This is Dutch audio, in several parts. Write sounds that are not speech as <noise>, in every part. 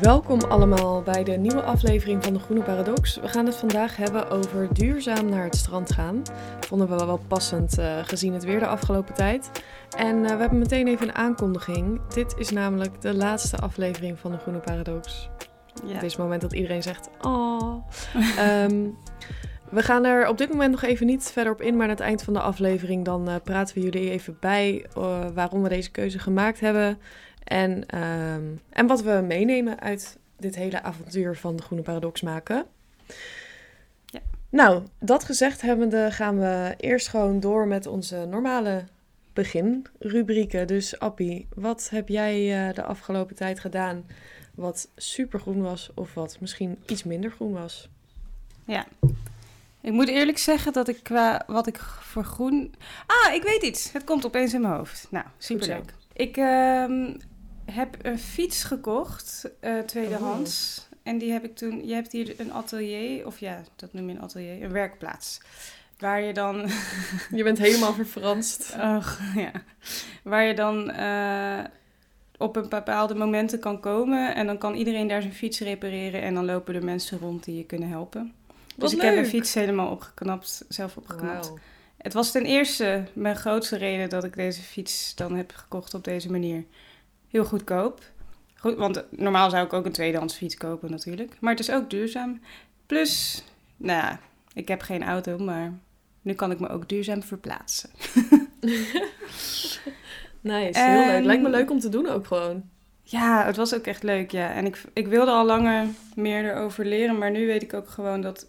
Welkom allemaal bij de nieuwe aflevering van de Groene Paradox. We gaan het vandaag hebben over duurzaam naar het strand gaan. Vonden we wel passend uh, gezien het weer de afgelopen tijd. En uh, we hebben meteen even een aankondiging. Dit is namelijk de laatste aflevering van de Groene Paradox. Ja. Het is het moment dat iedereen zegt, oh. um, <laughs> we gaan er op dit moment nog even niet verder op in, maar aan het eind van de aflevering dan uh, praten we jullie even bij waarom we deze keuze gemaakt hebben. En, um, en wat we meenemen uit dit hele avontuur van de Groene Paradox maken. Ja. Nou, dat gezegd hebbende gaan we eerst gewoon door met onze normale beginrubrieken. Dus Appie, wat heb jij uh, de afgelopen tijd gedaan wat super groen was of wat misschien iets minder groen was? Ja, ik moet eerlijk zeggen dat ik qua wat ik voor groen... Ah, ik weet iets. Het komt opeens in mijn hoofd. Nou, superleuk. Ik uh, heb een fiets gekocht, uh, tweedehands. Oh. En die heb ik toen. Je hebt hier een atelier, of ja, dat noem je een atelier, een werkplaats. Waar je dan. <laughs> je bent helemaal verfranst. <laughs> Och, ja. Waar je dan uh, op een bepaalde momenten kan komen. En dan kan iedereen daar zijn fiets repareren. En dan lopen er mensen rond die je kunnen helpen. dus ik heb een fiets helemaal opgeknapt, zelf opgeknapt. Wow. Het was ten eerste mijn grootste reden dat ik deze fiets dan heb gekocht op deze manier heel goedkoop. Goed, want normaal zou ik ook een tweedehands fiets kopen natuurlijk. Maar het is ook duurzaam. Plus, nou ja, ik heb geen auto, maar nu kan ik me ook duurzaam verplaatsen. <laughs> nice, heel leuk. Lijkt me leuk om te doen ook gewoon. Ja, het was ook echt leuk, ja. En ik, ik wilde al langer meer erover leren, maar nu weet ik ook gewoon dat...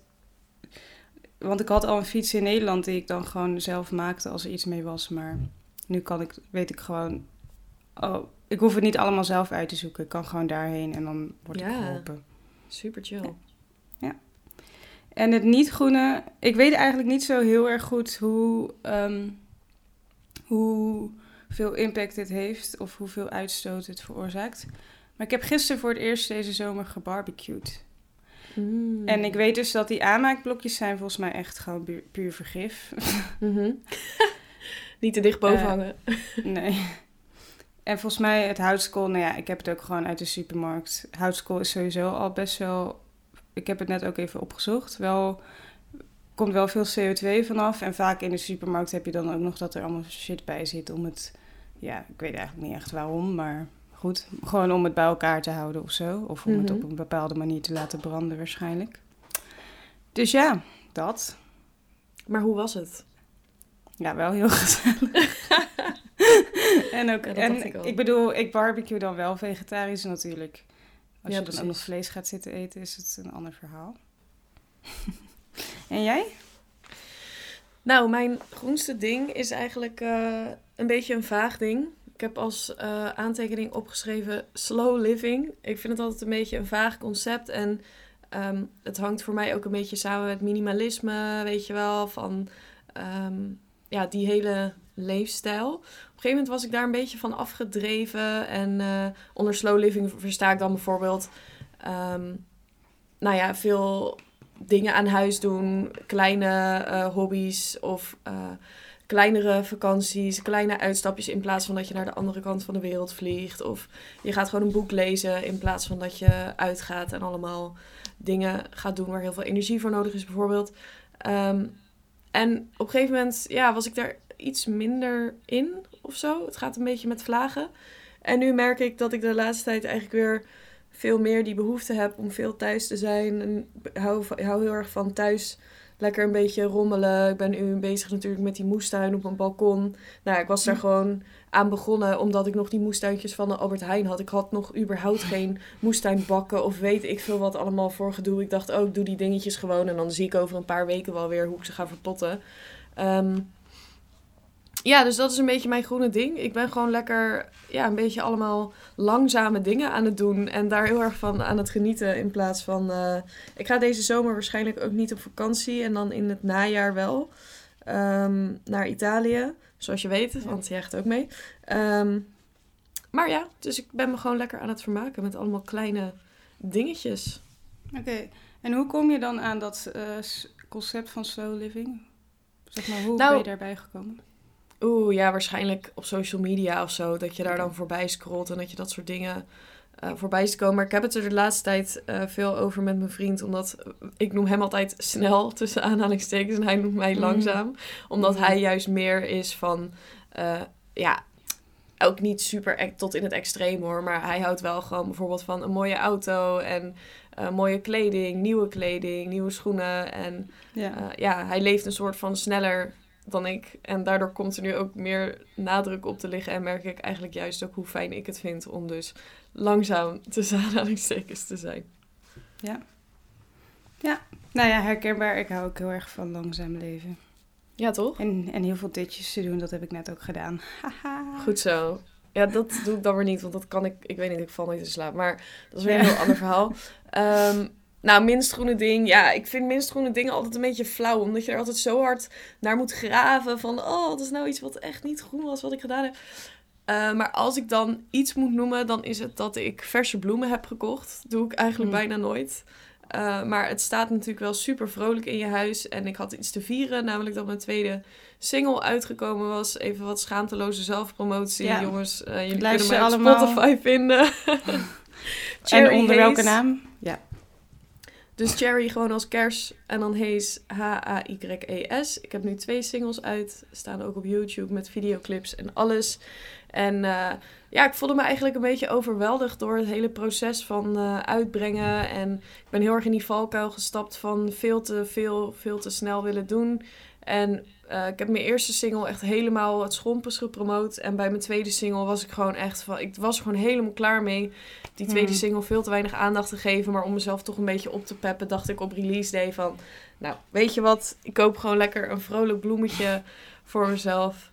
Want ik had al een fiets in Nederland die ik dan gewoon zelf maakte als er iets mee was. Maar nu kan ik, weet ik gewoon... Oh, ik hoef het niet allemaal zelf uit te zoeken. Ik kan gewoon daarheen en dan word ik geholpen. Super chill. Ja. En het niet-groene, ik weet eigenlijk niet zo heel erg goed hoe, um, hoeveel impact dit heeft of hoeveel uitstoot het veroorzaakt. Maar ik heb gisteren voor het eerst deze zomer gebarbecued. Mm. En ik weet dus dat die aanmaakblokjes zijn volgens mij echt gewoon puur vergif. Mm <laughs> niet te dicht boven uh, hangen. nee. <laughs> En volgens mij het houtskool, nou ja, ik heb het ook gewoon uit de supermarkt. Houtskool is sowieso al best wel, ik heb het net ook even opgezocht, wel, komt wel veel CO2 vanaf. En vaak in de supermarkt heb je dan ook nog dat er allemaal shit bij zit om het, ja, ik weet eigenlijk niet echt waarom, maar goed. Gewoon om het bij elkaar te houden of zo. Of om het mhm. op een bepaalde manier te laten branden waarschijnlijk. Dus ja, dat. Maar hoe was het? Ja, wel heel <laughs> gezellig. <laughs> <laughs> en ook, en ik, ik, bedoel, ik barbecue dan wel vegetarisch natuurlijk. Als je dan ook nog vlees gaat zitten eten, is het een ander verhaal. <laughs> en jij? Nou, mijn groenste ding is eigenlijk uh, een beetje een vaag ding. Ik heb als uh, aantekening opgeschreven slow living. Ik vind het altijd een beetje een vaag concept. En um, het hangt voor mij ook een beetje samen met minimalisme, weet je wel. Van um, ja, die hele leefstijl. Op een gegeven moment was ik daar een beetje van afgedreven. En uh, onder slow living versta ik dan bijvoorbeeld... Um, nou ja, veel dingen aan huis doen. Kleine uh, hobby's of uh, kleinere vakanties. Kleine uitstapjes in plaats van dat je naar de andere kant van de wereld vliegt. Of je gaat gewoon een boek lezen in plaats van dat je uitgaat en allemaal dingen gaat doen waar heel veel energie voor nodig is bijvoorbeeld. Um, en op een gegeven moment ja, was ik daar iets minder in of zo. Het gaat een beetje met vlagen. En nu merk ik dat ik de laatste tijd eigenlijk weer veel meer die behoefte heb om veel thuis te zijn. En hou, hou heel erg van thuis lekker een beetje rommelen. Ik ben nu bezig natuurlijk met die moestuin op mijn balkon. Nou, ik was daar gewoon aan begonnen omdat ik nog die moestuintjes van de Albert Heijn had. Ik had nog überhaupt geen moestuinbakken of weet ik veel wat allemaal voor gedoe. Ik dacht, oh, ik doe die dingetjes gewoon en dan zie ik over een paar weken wel weer hoe ik ze ga verpotten. Um, ja, dus dat is een beetje mijn groene ding. Ik ben gewoon lekker, ja, een beetje allemaal langzame dingen aan het doen. En daar heel erg van aan het genieten. In plaats van, uh, ik ga deze zomer waarschijnlijk ook niet op vakantie. En dan in het najaar wel. Um, naar Italië. Zoals je weet, want jij gaat ook mee. Um, maar ja, dus ik ben me gewoon lekker aan het vermaken met allemaal kleine dingetjes. Oké, en hoe kom je dan aan dat uh, concept van slow living? Zeg maar, hoe nou, ben je daarbij gekomen? Oeh, ja, waarschijnlijk op social media of zo. Dat je daar dan voorbij scrolt en dat je dat soort dingen uh, voorbij te komen. Maar ik heb het er de laatste tijd uh, veel over met mijn vriend. Omdat ik noem hem altijd snel tussen aanhalingstekens. En hij noemt mij Mm. langzaam. Omdat Mm. hij juist meer is van... uh, ja, ook niet super e- tot in het extreem hoor. Maar hij houdt wel gewoon bijvoorbeeld van een mooie auto. En uh, mooie kleding, nieuwe kleding, nieuwe schoenen. En Ja. uh, ja, hij leeft een soort van sneller dan ik. En daardoor komt er nu ook meer nadruk op te liggen. En merk ik eigenlijk juist ook hoe fijn ik het vind om dus langzaam tussen aanhalingstekens te zijn. Ja. Ja, nou ja, herkenbaar. Ik hou ook heel erg van langzaam leven. Ja, toch? En, en heel veel ditjes te doen, dat heb ik net ook gedaan. Haha. Goed zo. Ja, dat doe ik dan weer niet, want dat kan ik... Ik weet niet, ik val nooit in slaap. Maar dat is weer een heel ander verhaal. Um, <laughs> nou, minst groene ding. Ja, ik vind minst groene dingen altijd een beetje flauw. Omdat je er altijd zo hard naar moet graven. Van, oh, wat is nou iets wat echt niet groen was wat ik gedaan heb. Uh, maar als ik dan iets moet noemen, dan is het dat ik verse bloemen heb gekocht. doe ik eigenlijk Mm. bijna nooit. Uh, maar het staat natuurlijk wel super vrolijk in je huis. En ik had iets te vieren, namelijk dat mijn tweede single uitgekomen was. Even wat schaamteloze zelfpromotie. Ja. Jongens, uh, jullie Luister kunnen mij op allemaal. Spotify vinden. <laughs> <laughs> En onder Haze. welke naam? Ja. Dus Cherry gewoon als kers en dan Haze H-A-Y-E-S. Ik heb nu twee singles uit, staan ook op YouTube met videoclips en alles. En uh, ja, ik voelde me eigenlijk een beetje overweldigd door het hele proces van uh, uitbrengen. En ik ben heel erg in die valkuil gestapt van veel te veel, veel te snel willen doen. En uh, ik heb mijn eerste single echt helemaal het schompers gepromoot. En bij mijn tweede single was ik gewoon echt van... Ik was gewoon helemaal klaar mee. Die tweede Hmm. single veel te weinig aandacht te geven. Maar om mezelf toch een beetje op te peppen, dacht ik op release day van... Nou, weet je wat? Ik koop gewoon lekker een vrolijk bloemetje voor mezelf.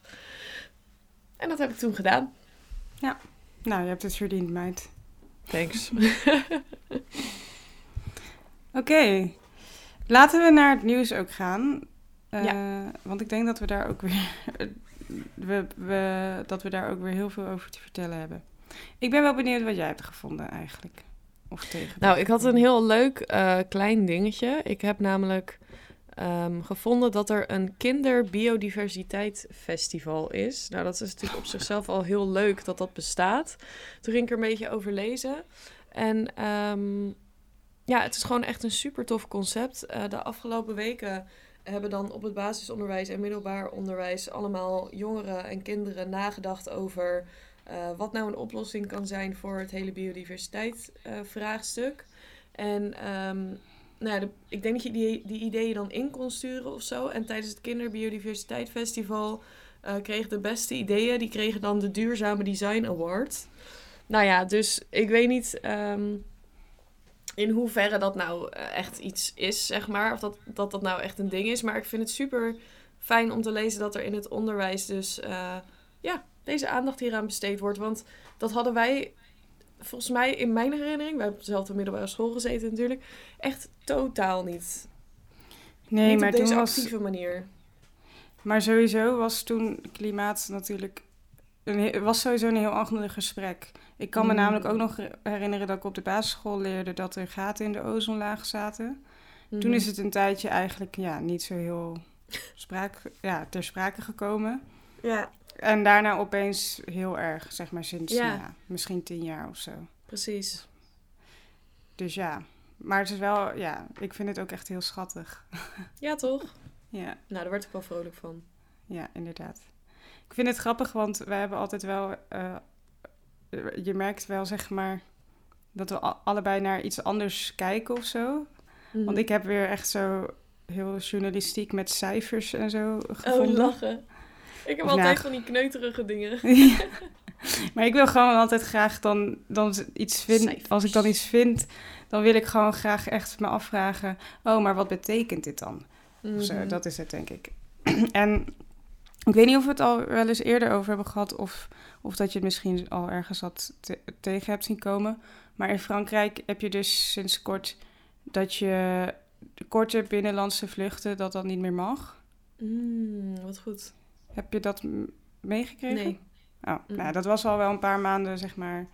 En dat heb ik toen gedaan. Nou, je hebt het verdiend, meid. Thanks. <laughs> <laughs> Oké, laten we naar het nieuws ook gaan. Uh, Ja. Want ik denk dat we daar ook weer <laughs> we, we, dat we daar ook weer heel veel over te vertellen hebben. Ik ben wel benieuwd wat jij hebt gevonden eigenlijk. Of tegen. Nou, ik had een heel leuk uh, klein dingetje. Ik heb namelijk um, gevonden dat er een kinderbiodiversiteitsfestival is. Nou, dat is natuurlijk op <laughs> zichzelf al heel leuk dat dat bestaat. Toen ging ik er een beetje over lezen. En um, ja, het is gewoon echt een super tof concept. Uh, de afgelopen weken hebben dan op het basisonderwijs en middelbaar onderwijs allemaal jongeren en kinderen nagedacht over uh, wat nou een oplossing kan zijn voor het hele biodiversiteit uh, vraagstuk. En um, nou ja, ik denk dat je die, die ideeën dan in kon sturen of zo. En tijdens het Kinderbiodiversiteit Festival uh, kregen de beste ideeën, die kregen dan de Duurzame Design Award. Nou ja, dus ik weet niet um, in hoeverre dat nou uh, echt iets is, zeg maar. Of dat, dat dat nou echt een ding is. Maar ik vind het super fijn om te lezen dat er in het onderwijs dus... Uh, ja, deze aandacht hieraan besteed wordt. Want dat hadden wij, volgens mij in mijn herinnering, wij hebben op dezelfde middelbare school gezeten natuurlijk, echt totaal niet. Nee, niet maar op deze toen was, actieve manier. Maar sowieso was toen klimaat natuurlijk. Een, was sowieso een heel ander gesprek. Ik kan me Mm. namelijk ook nog herinneren dat ik op de basisschool leerde dat er gaten in de ozonlaag zaten. Mhm. Toen is het een tijdje eigenlijk ja, niet zo heel spraak, ja, ter sprake gekomen. Ja, En daarna opeens heel erg, zeg maar sinds Ja. nou ja, misschien tien jaar of zo. precies. Dus ja, maar het is wel, ja, ik vind het ook echt heel schattig. <laughs> Ja, toch? Ja, Nou, daar werd ik wel vrolijk van. ja, inderdaad. Ik vind het grappig, want wij hebben altijd wel, eh, je merkt wel zeg maar dat we allebei naar iets anders kijken of zo. Mhm. Want ik heb weer echt zo heel journalistiek met cijfers en zo Oh, gevonden. lachen. Ik heb Of altijd na- van die kneuterige dingen. <laughs> Ja. Maar ik wil gewoon altijd graag dan, dan iets vinden. Als ik dan iets vind, dan wil ik gewoon graag echt me afvragen. Oh, maar wat betekent dit dan? Zo, Mhm. dat is het, denk ik. <clears throat> en ik weet niet of we het al wel eens eerder over hebben gehad. Of, of dat je het misschien al ergens had te- tegen hebt zien komen. Maar in Frankrijk heb je dus sinds kort dat je de korte binnenlandse vluchten, dat dat niet meer mag. Mm, wat goed. Heb je dat meegekregen? Nee. Oh, Mm. nou, dat was al wel een paar maanden, zeg maar,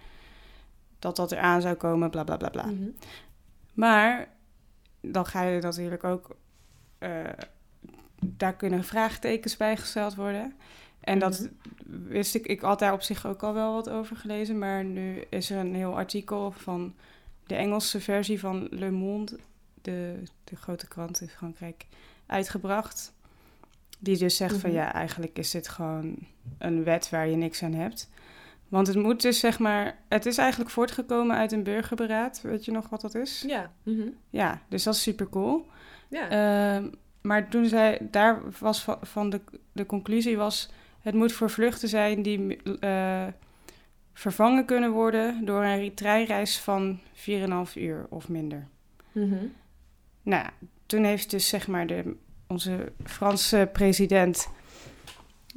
dat dat eraan zou komen, bla bla bla bla. Mhm. Maar dan ga je natuurlijk ook, eh, daar kunnen vraagtekens bij gesteld worden. En dat mhm. wist ik, ik had daar op zich ook al wel wat over gelezen, maar nu is er een heel artikel van de Engelse versie van Le Monde, de, de grote krant in Frankrijk, uitgebracht. Die dus zegt van mhm. ja, eigenlijk is dit gewoon een wet waar je niks aan hebt. Want het moet dus zeg maar, het is eigenlijk voortgekomen uit een burgerberaad. Weet je nog wat dat is? Ja. Mhm. Ja, dus dat is super cool. Ja. Ehm, maar toen zij, daar was van, de, de conclusie was, het moet voor vluchten zijn die uh, vervangen kunnen worden door een treinreis van 4,5 uur of minder. Mm Nou, toen heeft dus zeg maar de, onze Franse president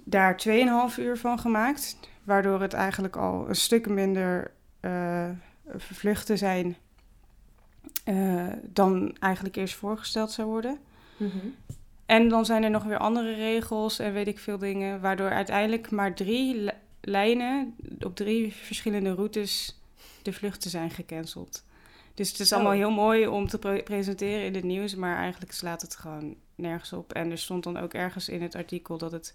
daar 2,5 uur van gemaakt. Waardoor het eigenlijk al een stuk minder uh, vluchten zijn uh, dan eigenlijk eerst voorgesteld zou worden. Mhm. En dan zijn er nog weer andere regels en weet ik veel dingen, waardoor uiteindelijk maar drie lijnen op drie verschillende routes de vluchten zijn gecanceld. Dus het is allemaal oh. heel mooi om te presenteren in het nieuws, maar eigenlijk slaat het gewoon nergens op. En er stond dan ook ergens in het artikel dat het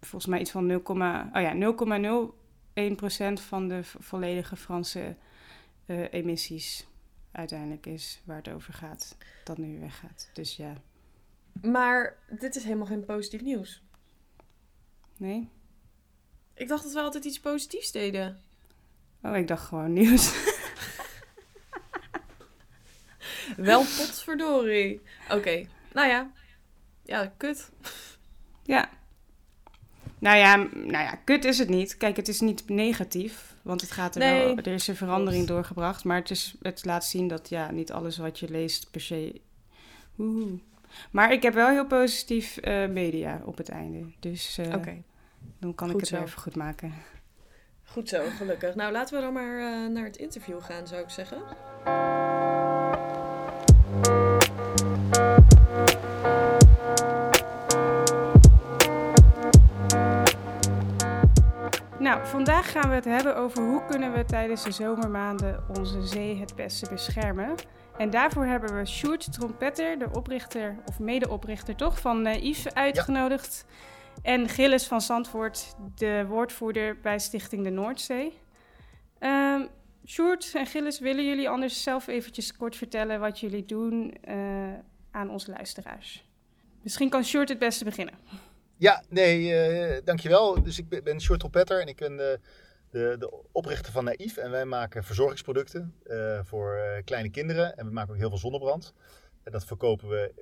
volgens mij iets van 0, oh ja, 0,01% van de volledige Franse uh, emissies uiteindelijk is waar het over gaat, dat nu weggaat. Dus ja. Maar dit is helemaal geen positief nieuws. Nee? Ik dacht dat we altijd iets positiefs deden. Oh, ik dacht gewoon nieuws. <laughs> Wel potverdorie. Oké, nou ja. Ja, kut. Ja. Nou ja, nou ja, kut is het niet. Kijk, het is niet negatief, want het gaat er wel, er is een verandering doorgebracht, maar het, is, het laat zien dat ja, niet alles wat je leest per se. Oeh. Maar ik heb wel heel positief uh, media op het einde, dus uh, dan kan ik het wel even goed maken. Goed zo, gelukkig. Nou, laten we dan maar uh, naar het interview gaan, zou ik zeggen. Nou, vandaag gaan we het hebben over hoe kunnen we tijdens de zomermaanden onze zee het beste beschermen. En daarvoor hebben we Sjoerd Trompetter, de oprichter of medeoprichter toch van uh, uitgenodigd. En Gilles van Zandvoort, de woordvoerder bij Stichting de Noordzee. Um, Sjoerd en Gilles, willen jullie anders zelf eventjes kort vertellen wat jullie doen uh, aan onze luisteraars? Misschien kan Sjoerd het beste beginnen. Ja, nee, uh, dankjewel. Dus ik ben Short Trompetter en ik ben de, de, de, oprichter van Naïef. En wij maken verzorgingsproducten uh, voor uh, kleine kinderen. En we maken ook heel veel zonnebrand. En dat verkopen we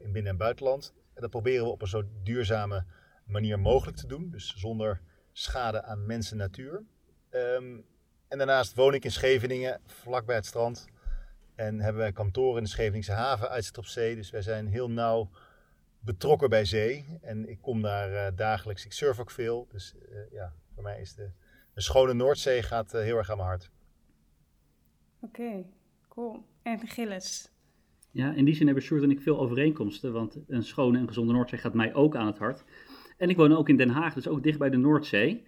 in binnen- en buitenland. En dat proberen we op een zo duurzame manier mogelijk te doen. Dus zonder schade aan mens en natuur. Um, en daarnaast woon ik in Scheveningen, vlakbij het strand. En hebben wij kantoren in de Scheveningse haven, uitzicht op zee. Dus wij zijn heel nauw betrokken bij zee. En ik kom daar uh, dagelijks. Ik surf ook veel. Dus uh, ja, voor mij is de, de schone Noordzee gaat uh, heel erg aan mijn hart. Oké, okay, cool. En Gilles? Ja, in die zin hebben Sjoerd en ik veel overeenkomsten. Want een schone en gezonde Noordzee gaat mij ook aan het hart. En ik woon ook in Den Haag, dus ook dicht bij de Noordzee.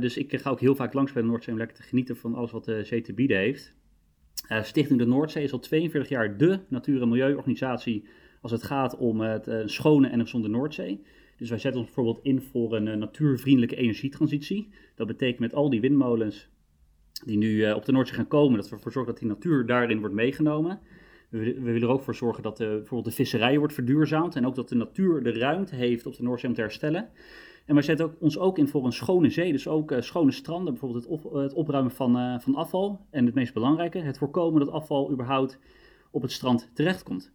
dus ik ga ook heel vaak langs bij de Noordzee om lekker te genieten van alles wat de zee te bieden heeft. Stichting de Noordzee is al 42 jaar de natuur- en milieuorganisatie als het gaat om het uh, schone en gezonde Noordzee. Dus wij zetten ons bijvoorbeeld in voor een uh, natuurvriendelijke energietransitie. Dat betekent met al die windmolens die nu uh, op de Noordzee gaan komen, dat we ervoor zorgen dat die natuur daarin wordt meegenomen. We, we willen er ook voor zorgen dat bijvoorbeeld de visserij wordt verduurzaamd en ook dat de natuur de ruimte heeft op de Noordzee om te herstellen. En wij zetten ons ook in voor een schone zee, dus ook schone stranden, bijvoorbeeld het, het opruimen van, van afval. En het meest belangrijke, het voorkomen dat afval überhaupt op het strand terechtkomt.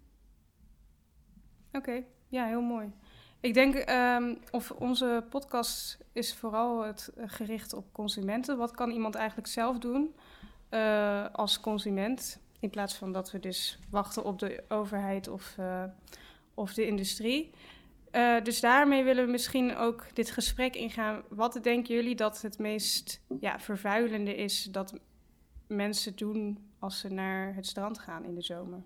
Oké, ja, heel mooi. Ik denk, um, of onze podcast is vooral eh, gericht op consumenten. Wat kan iemand eigenlijk zelf doen uh, als consument? In plaats van dat we dus wachten op de overheid of, uh, of de industrie. Dus daarmee willen we misschien ook dit gesprek ingaan. Wat denken jullie dat het meest ja, vervuilende is dat mensen doen als ze naar het strand gaan in de zomer?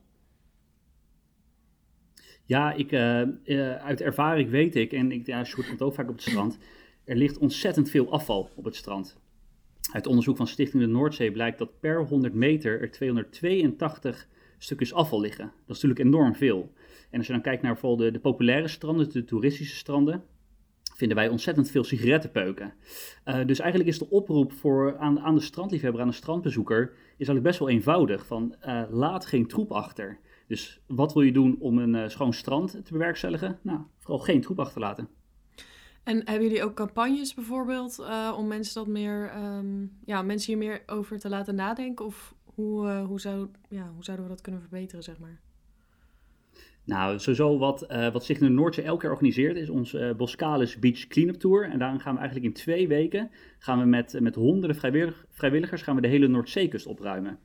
Ja, ik, uh, uh, uit ervaring weet ik, en ik, ja, Sjoerd komt ook vaak op het strand, er ligt ontzettend veel afval op het strand. Uit onderzoek van Stichting de Noordzee blijkt dat per 100 meter er 282 stukjes afval liggen. Dat is natuurlijk enorm veel. En als je dan kijkt naar bijvoorbeeld de, de populaire stranden, de toeristische stranden, vinden wij ontzettend veel sigarettenpeuken. Uh, dus eigenlijk is de oproep voor, aan, aan de strandliefhebber, aan de strandbezoeker, is eigenlijk best wel eenvoudig. Van laat geen troep achter. Dus wat wil je doen om een uh, schoon strand te bewerkstelligen? Nou, vooral geen troep achterlaten. En hebben jullie ook campagnes bijvoorbeeld om mensen dat meer, um, ja, mensen hier meer over te laten nadenken? Of hoe, hoe, zou, ja, hoe zouden we dat kunnen verbeteren, zeg maar? Nou, sowieso wat, uh, wat zich in de Noordzee elke keer organiseert is onze uh, Boskalis Beach Cleanup Tour. En daarin gaan we eigenlijk in twee weken gaan we met, met honderden vrijwillig, vrijwilligers gaan we de hele Noordzeekust opruimen.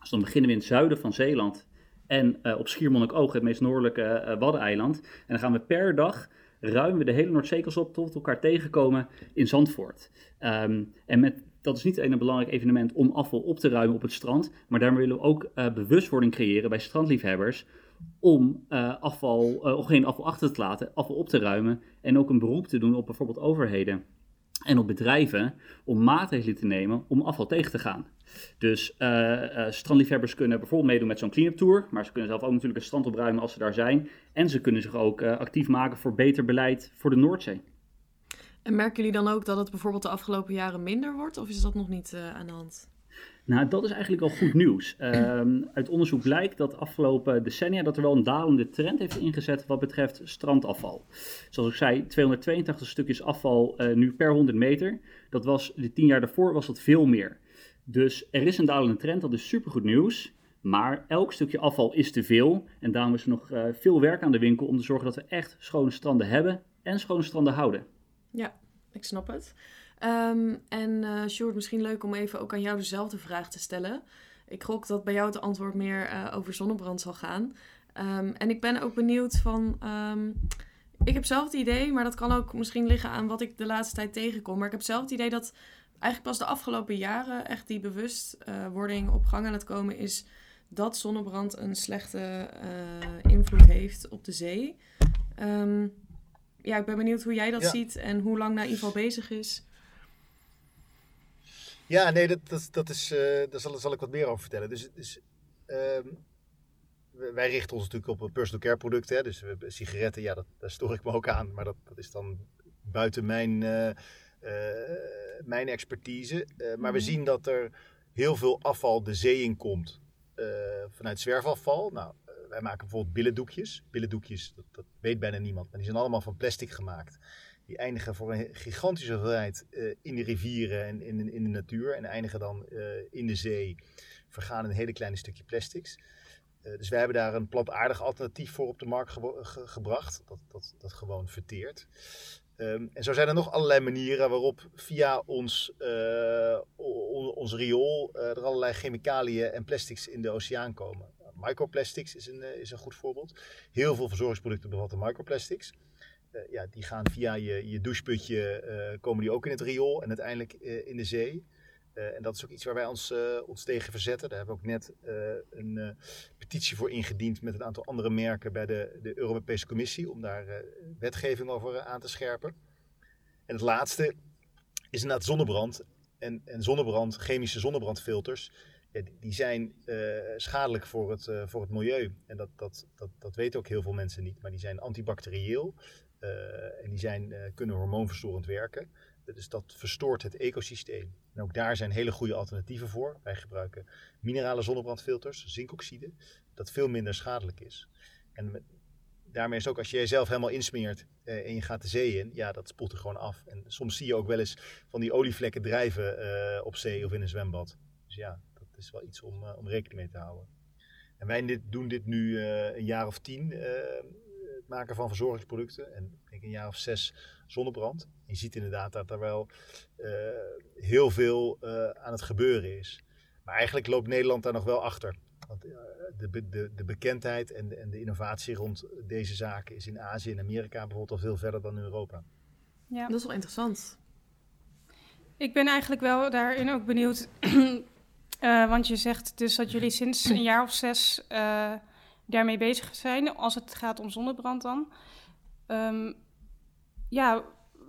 Dus dan beginnen we in het zuiden van Zeeland en uh, op Schiermonnikoog, het meest noordelijke Waddeneiland. En dan gaan we per dag ruimen we de hele Noordzeekust op tot we elkaar tegenkomen in Zandvoort. Um, en met, dat is niet alleen een belangrijk evenement om afval op te ruimen op het strand, maar daarmee willen we ook bewustwording creëren bij strandliefhebbers om afval, uh, geen afval achter te laten, afval op te ruimen en ook een beroep te doen op bijvoorbeeld overheden en op bedrijven om maatregelen te nemen om afval tegen te gaan. Dus uh, strandliefhebbers kunnen bijvoorbeeld meedoen met zo'n clean-up tour, maar ze kunnen zelf ook natuurlijk een strand opruimen als ze daar zijn. En ze kunnen zich ook actief maken voor beter beleid voor de Noordzee. En merken jullie dan ook dat het bijvoorbeeld de afgelopen jaren minder wordt, of is dat nog niet aan de hand? Nou, dat is eigenlijk al goed nieuws. Um, uit onderzoek blijkt dat afgelopen decennia dat er wel een dalende trend heeft ingezet wat betreft strandafval. Zoals ik zei, 282 stukjes afval uh, nu per 100 meter. Dat was de tien jaar daarvoor was dat veel meer. Dus er is een dalende trend, dat is supergoed nieuws. Maar elk stukje afval is te veel. En daarom is er nog uh, veel werk aan de winkel om te zorgen dat we echt schone stranden hebben en schone stranden houden. Ja, ik snap het. Um, en uh, Sjoerd, misschien leuk om even ook aan jou dezelfde vraag te stellen. Ik gok dat bij jou het antwoord meer uh, over zonnebrand zal gaan. Um, en ik ben ook benieuwd van... Um, ik heb zelf het idee, maar dat kan ook misschien liggen aan wat ik de laatste tijd tegenkom. Maar ik heb zelf het idee dat eigenlijk pas de afgelopen jaren echt die bewustwording op gang aan het komen is dat zonnebrand een slechte uh, invloed heeft op de zee. Um, ja, ik ben benieuwd hoe jij dat ja. ziet en hoe lang Naïval bezig is. Ja, nee, dat, dat, dat is, uh, daar zal, zal ik wat meer over vertellen. Dus, dus uh, wij richten ons natuurlijk op personal care producten. Hè? Dus sigaretten, ja, dat, daar stoor ik me ook aan. Maar dat, dat is dan buiten mijn, uh, mijn expertise. maar we zien dat er heel veel afval de zee in komt vanuit zwerfafval. Nou, wij maken bijvoorbeeld billendoekjes. Billendoekjes, dat, dat weet bijna niemand, maar die zijn allemaal van plastic gemaakt die eindigen voor een gigantische hoeveelheid uh, in de rivieren en in, in de natuur. En eindigen dan uh, in de zee, vergaan in een hele kleine stukje plastics. Uh, dus wij hebben daar een plantaardig alternatief voor op de markt ge ge gebracht, dat, dat, dat gewoon verteert. Um, en zo zijn er nog allerlei manieren waarop via ons, on, ons riool er allerlei chemicaliën en plastics in de oceaan komen. Microplastics is een, is een goed voorbeeld. Heel veel verzorgingsproducten bevatten microplastics. Uh, ja, die gaan via je, je doucheputje, uh, komen die ook in het riool en uiteindelijk uh, in de zee. en dat is ook iets waar wij ons, ons tegen verzetten. Daar hebben we ook net een petitie voor ingediend met een aantal andere merken bij de, de Europese Commissie om daar wetgeving over aan te scherpen. En het laatste is inderdaad zonnebrand. En, en zonnebrand, chemische zonnebrandfilters, die, zijn schadelijk voor het, voor het milieu. En dat, dat, dat, dat weten ook heel veel mensen niet. Maar die zijn antibacterieel. Uh, en die zijn, uh, kunnen hormoonverstorend werken. Dus dat verstoort het ecosysteem. En ook daar zijn hele goede alternatieven voor. Wij gebruiken minerale zonnebrandfilters, zinkoxide, dat veel minder schadelijk is. En daarmee is ook als je jezelf helemaal insmeert uh, en je gaat de zee in, ja, dat spoelt er gewoon af. En soms zie je ook wel eens van die olievlekken drijven op zee of in een zwembad. Dus ja, dat is wel iets om, om rekening mee te houden. En wij doen dit nu een jaar of tien maken van verzorgingsproducten. En ik denk een jaar of zes zonnebrand. Je ziet inderdaad dat er wel uh, heel veel uh, aan het gebeuren is. Maar eigenlijk loopt Nederland daar nog wel achter. Want uh, de, de, de bekendheid en de, en de innovatie rond deze zaken is in Azië en Amerika bijvoorbeeld al veel verder dan in Europa. Ja, dat is wel interessant. Ik ben eigenlijk wel daarin ook benieuwd. <clears throat> want je zegt dus dat jullie sinds een jaar of zes daarmee bezig zijn, als het gaat om zonnebrand dan. Um, ja,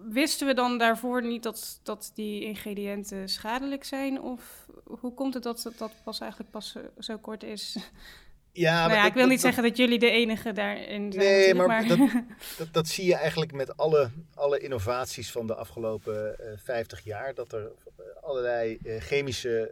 wisten we dan daarvoor niet dat, dat die ingrediënten schadelijk zijn? Of hoe komt het dat dat pas eigenlijk pas zo, zo kort is? Ja, <laughs> nou ja, ik wil niet zeggen dat jullie de enige daarin zijn. Nee, maar, Dat, <laughs> dat, dat, zie je eigenlijk met alle, alle innovaties van de afgelopen uh, 50 jaar. Dat er allerlei chemische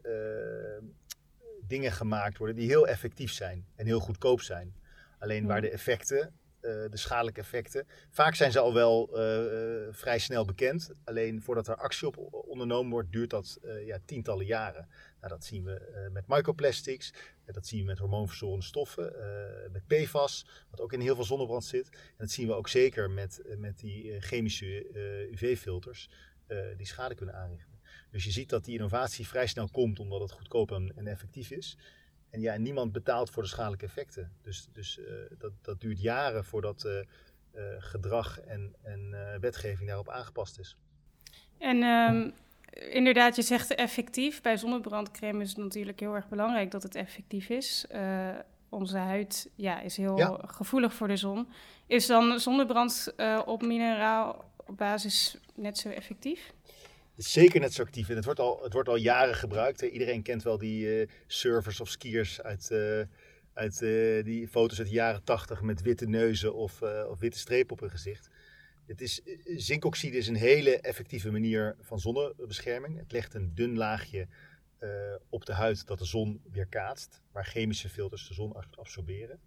dingen gemaakt worden die heel effectief zijn en heel goedkoop zijn. Alleen waar de effecten, eh, de schadelijke effecten, vaak zijn ze al wel eh, eh, vrij snel bekend. Alleen voordat er actie op ondernomen wordt, duurt dat ja, tientallen jaren. Nou, dat zien we met microplastics, dat zien we met hormoonverzorgende stoffen, met PFAS, wat ook in heel veel zonnebrand zit. En dat zien we ook zeker met, met die chemische UV-filters die schade kunnen aanrichten. Dus je ziet dat die innovatie vrij snel komt omdat het goedkoop en, effectief is. En ja, niemand betaalt voor de schadelijke effecten. Dus, dus uh, dat, dat duurt jaren voordat uh, uh, gedrag en, en wetgeving daarop aangepast is. En um, inderdaad, je zegt effectief. Bij zonnebrandcreme is het natuurlijk heel erg belangrijk dat het effectief is. onze huid ja, is heel ja. gevoelig voor de zon. Is dan zonnebrand op mineraal basis net zo effectief? Is zeker net zo actief en het wordt al, het wordt al jaren gebruikt. Iedereen kent wel die uh, surfers of skiers uit, uh, uit uh, die foto's uit de jaren 80 met witte neuzen of, of witte strepen op hun gezicht. Het is, zinkoxide is een hele effectieve manier van zonnebescherming. Het legt een dun laagje op de huid dat de zon weerkaatst, waar chemische filters de zon absorberen.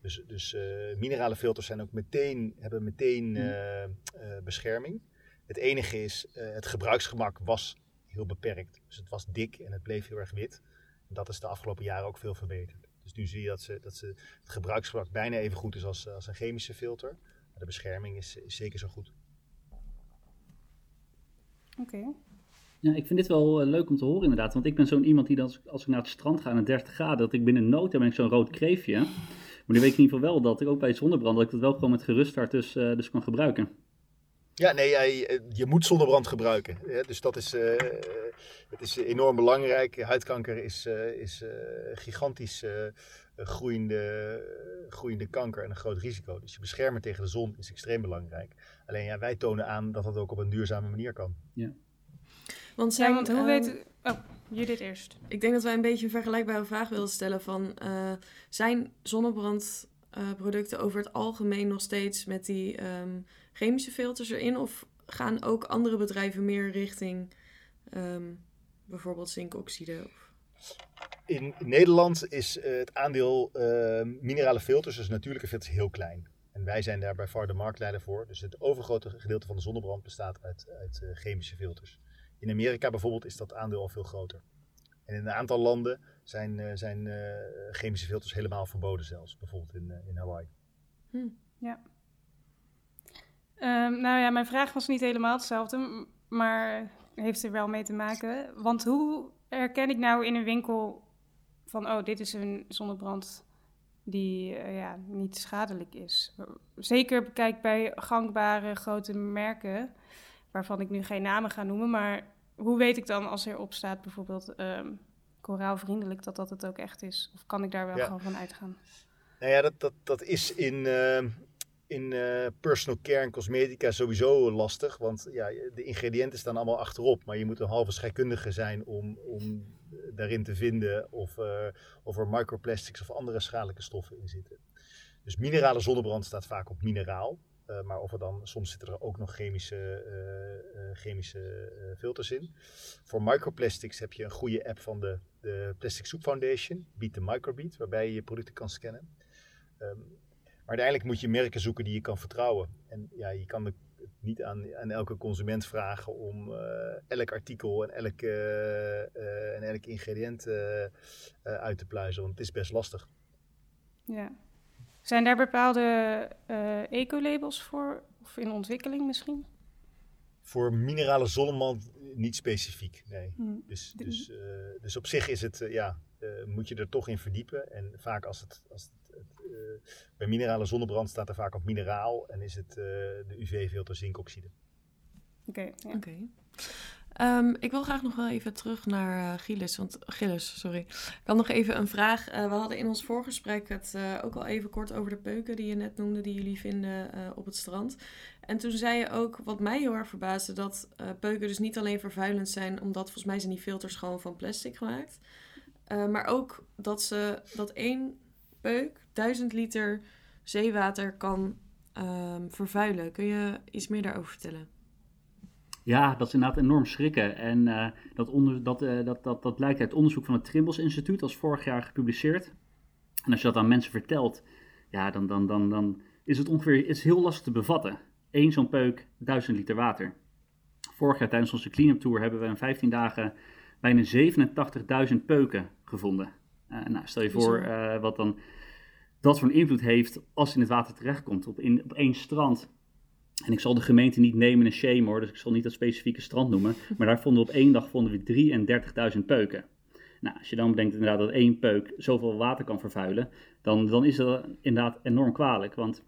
Dus, dus minerale filters zijn ook meteen, hebben meteen hmm. bescherming. Het enige is, uh, het gebruiksgemak was heel beperkt. Dus het was dik en het bleef heel erg wit. En dat is de afgelopen jaren ook veel verbeterd. Dus nu zie je dat, ze, dat ze, het gebruiksgemak bijna even goed is als, als een chemische filter. Maar de bescherming is, is zeker zo goed. Oké. Ja, ik vind dit wel uh, leuk om te horen inderdaad. Want ik ben zo'n iemand die dan, als ik naar het strand ga aan 30 graden, dat ik binnen nood ben ik zo'n rood kreefje. Maar nu weet ik in ieder geval wel dat ik ook bij zonnebrand, dat ik dat wel gewoon met gerust hart dus, uh, dus kan gebruiken. Ja, nee, je, je moet zonnebrand gebruiken. dus dat is, uh, het is enorm belangrijk. Huidkanker is, uh, is gigantisch groeiende, groeiende kanker en een groot risico. Dus je beschermen tegen de zon is extreem belangrijk. Alleen ja, wij tonen aan dat dat ook op een duurzame manier kan. Ja. Want, zijn, ja, want hoe weet... Oh, dit eerst. Ik denk dat wij een beetje een vergelijkbare vraag willen stellen van... zijn zonnebrandproducten over het algemeen nog steeds met die... Um, chemische filters erin? Of gaan ook andere bedrijven meer richting um, bijvoorbeeld zinkoxide? In Nederland is uh, het aandeel uh, minerale filters, dus natuurlijke filters, heel klein. En wij zijn daar bij far de marktleider voor. Dus het overgrote gedeelte van de zonnebrand bestaat uit, uit uh, chemische filters. In Amerika bijvoorbeeld is dat aandeel al veel groter. En in een aantal landen zijn, uh, zijn chemische filters helemaal verboden zelfs. Bijvoorbeeld in, in Hawaii. Hm, ja. Um, nou ja, mijn vraag was niet helemaal hetzelfde, maar heeft er wel mee te maken. Want hoe herken ik nou in een winkel van, oh, dit is een zonnebrand die uh, ja, niet schadelijk is? Zeker kijk bij gangbare grote merken, waarvan ik nu geen namen ga noemen, maar hoe weet ik dan als erop staat bijvoorbeeld um, koraalvriendelijk dat dat het ook echt is? Of kan ik daar wel gewoon van uitgaan? Nou ja, dat, dat, dat is in, uh, in uh, personal care en cosmetica sowieso lastig. Want ja, de ingrediënten staan allemaal achterop. Maar je moet een halve scheikundige zijn om, om daarin te vinden of, uh, of er microplastics of andere schadelijke stoffen in zitten. Dus minerale zonnebrand staat vaak op mineraal. Maar of er dan, soms zitten er ook nog chemische, chemische filters in. Voor microplastics heb je een goede app van de, de Plastic Soup Foundation, Beat the Microbeat, waarbij je je producten kan scannen. Um, maar uiteindelijk moet je merken zoeken die je kan vertrouwen. En ja, je kan het niet aan, aan elke consument vragen om uh, elk artikel en elk, uh, en elk ingrediënt uit te pluizen, want het is best lastig. Ja. Zijn daar bepaalde eco-labels voor, of in ontwikkeling misschien? Voor minerale zonnemand niet specifiek, nee. Hmm. Dus, dus, dus op zich is het, ja, moet je er toch in verdiepen. En vaak als het, als het eh, bij minerale zonnebrand staat er vaak op mineraal en is het eh, de UV-filter zinkoxide. Oké. Okay, ehm, ik wil graag nog wel even terug naar uh, Gilles, want Gilles, sorry. Ik had nog even een vraag. we hadden in ons voorgesprek het ook al even kort over de peuken die je net noemde, die jullie vinden op het strand. En toen zei je ook, wat mij heel erg verbaasde, dat peuken dus niet alleen vervuilend zijn, omdat volgens mij zijn die filters gewoon van plastic gemaakt. maar ook dat ze dat één peuk 1000 liter zeewater kan ehm, vervuilen. Kun je iets meer daarover vertellen? Ja, dat is inderdaad enorm schrikken. En uh, dat, onder, dat, uh, dat, dat, dat lijkt uit onderzoek van het Trimbos Instituut, als vorig jaar gepubliceerd. En als je dat aan mensen vertelt, ja, dan, dan, dan, dan is het ongeveer is heel lastig te bevatten. Eén zo'n peuk, 1000 liter water. Vorig jaar tijdens onze clean-up tour hebben we in 15 dagen bijna 87.000 peuken gevonden. Uh, nou, stel je voor wat dan dat voor een invloed heeft als het in het water terechtkomt. Op, in, op één strand en ik zal de gemeente niet nemen en shame hoor, dus ik zal niet dat specifieke strand noemen. <laughs> Maar daar vonden we op één dag vonden we 33.000 peuken. Nou, als je dan bedenkt inderdaad dat één peuk zoveel water kan vervuilen, dan, dan is dat inderdaad enorm kwalijk. Want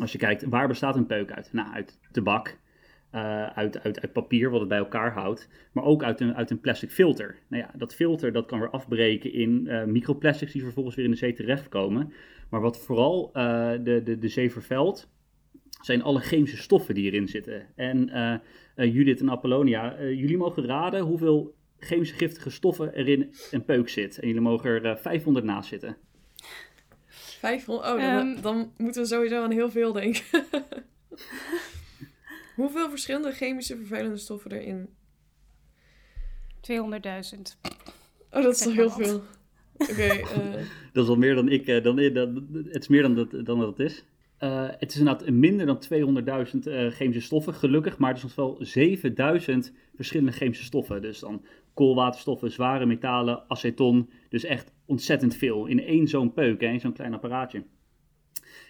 als je kijkt, waar bestaat een peuk uit? Nou, uit tabak, uh, uit, uit, uit papier, wat het bij elkaar houdt, maar ook uit een, uit een plastic filter. Nou ja, dat filter dat kan weer afbreken in uh, microplastics die vervolgens weer in de zee terechtkomen. Maar wat vooral uh, de, de, de zee vervuilt, zijn alle chemische stoffen die erin zitten. En uh, uh, Judith en Apollonia, uh, jullie mogen raden hoeveel chemische giftige stoffen er in een peuk zit. En jullie mogen er 500 naast zitten. 500? Oh, dan, um, dan, moeten we sowieso aan heel veel denken. <laughs> hoeveel verschillende chemische vervuilende stoffen erin? 200.000. Oh, dat is toch heel veel. Oké. Okay, <laughs> dat is al meer dan ik, dan, dan, het is meer dan dat, dan dat het is. Uh, het is inderdaad minder dan 200.000 uh, chemische stoffen, gelukkig, maar er zijn nog wel 7000 verschillende chemische stoffen. Dus dan koolwaterstoffen, zware metalen, aceton, dus echt ontzettend veel in één zo'n peuk, in zo'n klein apparaatje.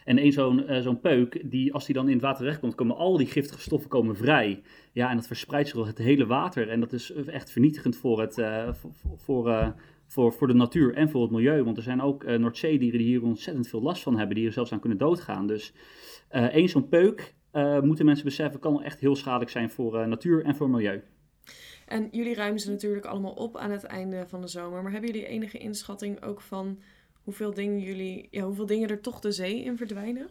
En één zo'n uh, zo'n peuk, die, als die dan in het water terechtkomt, komen al die giftige stoffen komen vrij. Ja, en dat verspreidt zich door het hele water. En dat is echt vernietigend voor, het, uh, voor, voor, voor, voor de natuur en voor het milieu. Want er zijn ook Noordzeedieren die hier ontzettend veel last van hebben, die er zelfs aan kunnen doodgaan. Dus één zo'n peuk, moeten mensen beseffen, kan echt heel schadelijk zijn voor natuur en voor milieu. En jullie ruimen ze natuurlijk allemaal op aan het einde van de zomer. Maar hebben jullie enige inschatting ook van hoeveel dingen, jullie, ja, hoeveel dingen er toch de zee in verdwijnen?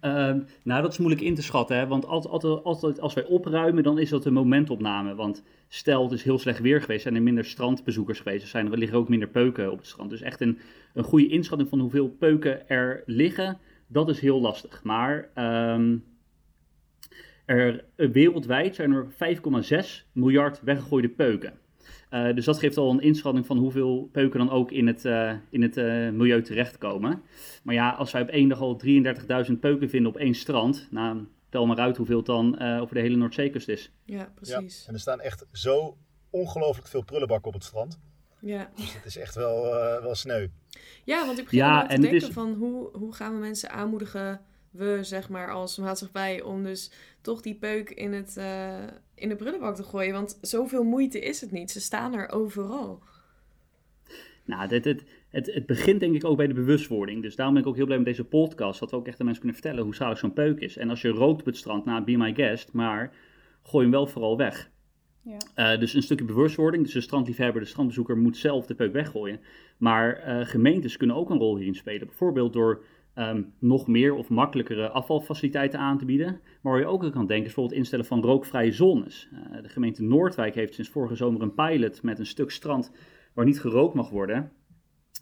Uh, nou, dat is moeilijk in te schatten, hè? want altijd, altijd, als wij opruimen, dan is dat een momentopname. Want stel, het is heel slecht weer geweest, zijn er minder strandbezoekers geweest, er, zijn, er liggen ook minder peuken op het strand. Dus echt een, een goede inschatting van hoeveel peuken er liggen, dat is heel lastig. Maar um, er, wereldwijd zijn er 5,6 miljard weggegooide peuken. Uh, dus dat geeft al een inschatting van hoeveel peuken dan ook in het, uh, in het uh, milieu terechtkomen. Maar ja, als wij op één dag al 33.000 peuken vinden op één strand, nou, tel maar uit hoeveel het dan over de hele Noordzeekust is. Ja, precies. Ja, en er staan echt zo ongelooflijk veel prullenbakken op het strand. Ja. Dus het is echt wel, wel sneu. Ja, want ik begin ja, te denken is... van hoe, hoe gaan we mensen aanmoedigen we, zeg maar, als maatschappij, om dus toch die peuk in, het, uh, in de prullenbak te gooien. Want zoveel moeite is het niet. Ze staan er overal. Nou, dit, dit, het, het begint denk ik ook bij de bewustwording. Dus daarom ben ik ook heel blij met deze podcast. Dat we ook echt aan mensen kunnen vertellen hoe schadelijk zo'n peuk is. En als je rookt op het strand, nou, be my guest. Maar gooi hem wel vooral weg. Ja. Uh, dus een stukje bewustwording. Dus de strandliefhebber, de strandbezoeker moet zelf de peuk weggooien. Maar uh, gemeentes kunnen ook een rol hierin spelen. Bijvoorbeeld door um, nog meer of makkelijkere afvalfaciliteiten aan te bieden. Maar waar je ook aan kan denken is bijvoorbeeld instellen van rookvrije zones. Uh, de gemeente Noordwijk heeft sinds vorige zomer een pilot met een stuk strand waar niet gerookt mag worden.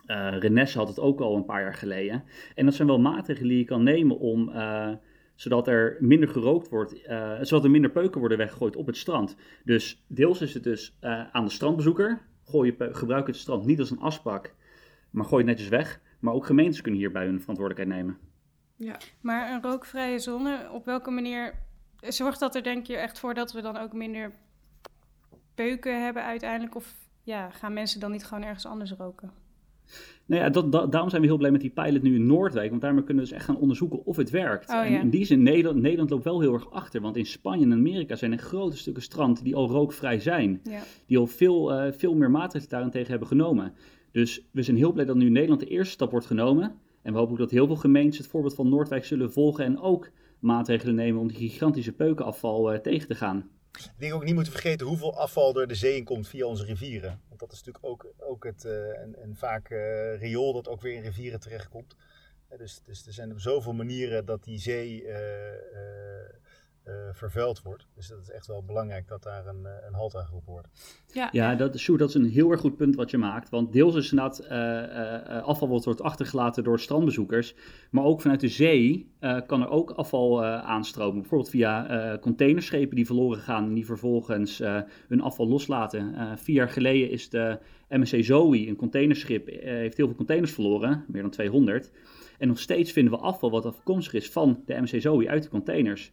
Uh, Renesse had het ook al een paar jaar geleden. En dat zijn wel maatregelen die je kan nemen om, uh, zodat er minder gerookt wordt, zodat er minder peuken worden weggegooid op het strand. Dus deels is het dus aan de strandbezoeker. Gooi je, gebruik het strand niet als een asbak, maar gooi het netjes weg. Maar ook gemeentes kunnen hierbij hun verantwoordelijkheid nemen. Ja. Maar een rookvrije zone, op welke manier zorgt dat er denk je echt voor dat we dan ook minder peuken hebben uiteindelijk? Of ja, gaan mensen dan niet gewoon ergens anders roken? Nou ja, dat, dat, daarom zijn we heel blij met die pilot nu in Noordwijk. Want daarmee kunnen we dus echt gaan onderzoeken of het werkt. Oh, ja. En in die zin, Nederland, Nederland loopt wel heel erg achter. Want in Spanje en Amerika zijn er grote stukken strand die al rookvrij zijn. Ja. Die al veel, uh, veel meer maatregelen daarentegen hebben genomen. Dus we zijn heel blij dat nu Nederland de eerste stap wordt genomen. En we hopen ook dat heel veel gemeentes het voorbeeld van Noordwijk zullen volgen en ook maatregelen nemen om die gigantische peukenafval uh, tegen te gaan. Ik denk ook niet moeten vergeten hoeveel afval er de zee in komt via onze rivieren. Want dat is natuurlijk ook, ook het, uh, en, en, vaak uh, riool dat ook weer in rivieren terechtkomt. Dus, dus er zijn op zoveel manieren dat die zee vervuild wordt. Dus dat is echt wel belangrijk dat daar een, een halt aan geroepen wordt. Ja, ja dat, Sjoerd, dat is een heel erg goed punt wat je maakt. Want deels is inderdaad uh, afval wat wordt achtergelaten door strandbezoekers. Maar ook vanuit de zee kan er ook afval aanstromen. Bijvoorbeeld via containerschepen die verloren gaan en die vervolgens hun afval loslaten. vier jaar geleden is de MSC Zoe, een containerschip, heeft heel veel containers verloren, meer dan 200. En nog steeds vinden we afval wat afkomstig is van de MC Zoe uit de containers.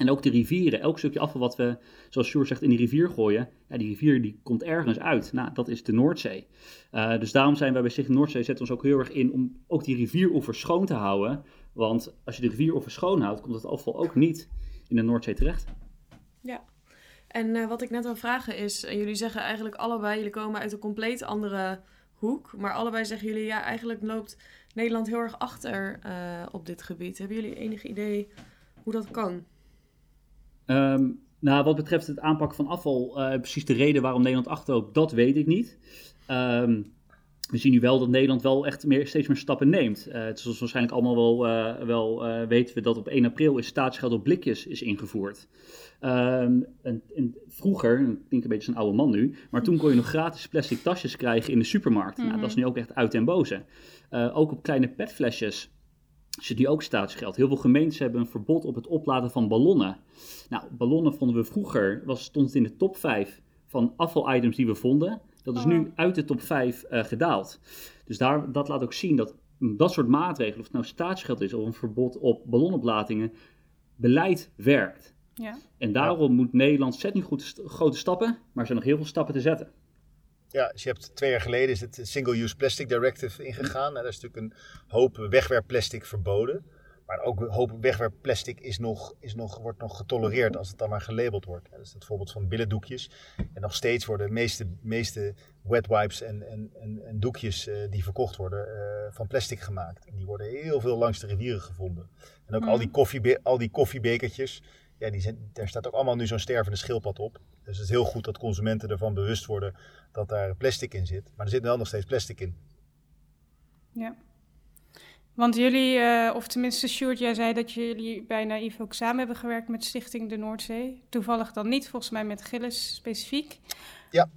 En ook de rivieren, elk stukje afval wat we, zoals Sjoerd zegt, in die rivier gooien, ja, die rivier die komt ergens uit. Nou, dat is de Noordzee. Uh, dus daarom zijn wij bij Stichting Noordzee, zetten ons ook heel erg in om ook die rivieroevers schoon te houden. Want als je de rivieroevers schoon houdt, komt het afval ook niet in de Noordzee terecht. Ja, en uh, wat ik net wil vragen is, uh, jullie zeggen eigenlijk allebei, jullie komen uit een compleet andere hoek. Maar allebei zeggen jullie, ja, eigenlijk loopt Nederland heel erg achter op dit gebied. Hebben jullie enig idee hoe dat kan? Um, nou, wat betreft het aanpakken van afval, uh, precies de reden waarom Nederland achterloopt, dat weet ik niet. Um, we zien nu wel dat Nederland wel echt meer, steeds meer stappen neemt. Uh, het is waarschijnlijk allemaal wel, uh, wel uh, weten we dat op 1 april is staatsgeld op blikjes is ingevoerd. Um, en, en, vroeger, ik denk een beetje als een oude man nu, maar toen kon je nog gratis plastic tasjes krijgen in de supermarkt. Mm -hmm. nou, dat is nu ook echt uit en boze. ook op kleine petflesjes zit nu ook staatsgeld. Heel veel gemeentes hebben een verbod op het opladen van ballonnen. Nou, ballonnen vonden we vroeger, was, stond in de top 5 van afvalitems die we vonden. Dat is nu oh. uit de top 5 uh, gedaald. Dus daar, dat laat ook zien dat dat soort maatregelen, of het nou staatsgeld is of een verbod op ballonoplatingen, beleid werkt. Ja. En daarom moet Nederland zet niet goed grote stappen, maar er zijn nog heel veel stappen te zetten. Ja, dus je hebt twee jaar geleden is het Single-Use Plastic Directive ingegaan. Daar is natuurlijk een hoop wegwerpplastic verboden. Maar ook een hoop wegwerpplastic is nog, is nog, wordt nog getolereerd als het dan maar gelabeld wordt. Dat is het voorbeeld van billendoekjes. En nog steeds worden de meeste, meeste wet wipes en, en, en, en doekjes uh, die verkocht worden uh, van plastic gemaakt. En die worden heel veel langs de rivieren gevonden. En ook mm. al, die koffie, al die koffiebekertjes, ja, die zijn, daar staat ook allemaal nu zo'n stervende schildpad op. Dus het is heel goed dat consumenten ervan bewust worden dat daar plastic in zit. Maar er zit wel nog steeds plastic in. Ja. Want jullie, uh, of tenminste Sjoerd, jij zei dat jullie bij Naïef ook samen hebben gewerkt met Stichting de Noordzee. Toevallig dan niet, volgens mij met Gilles specifiek. Ja.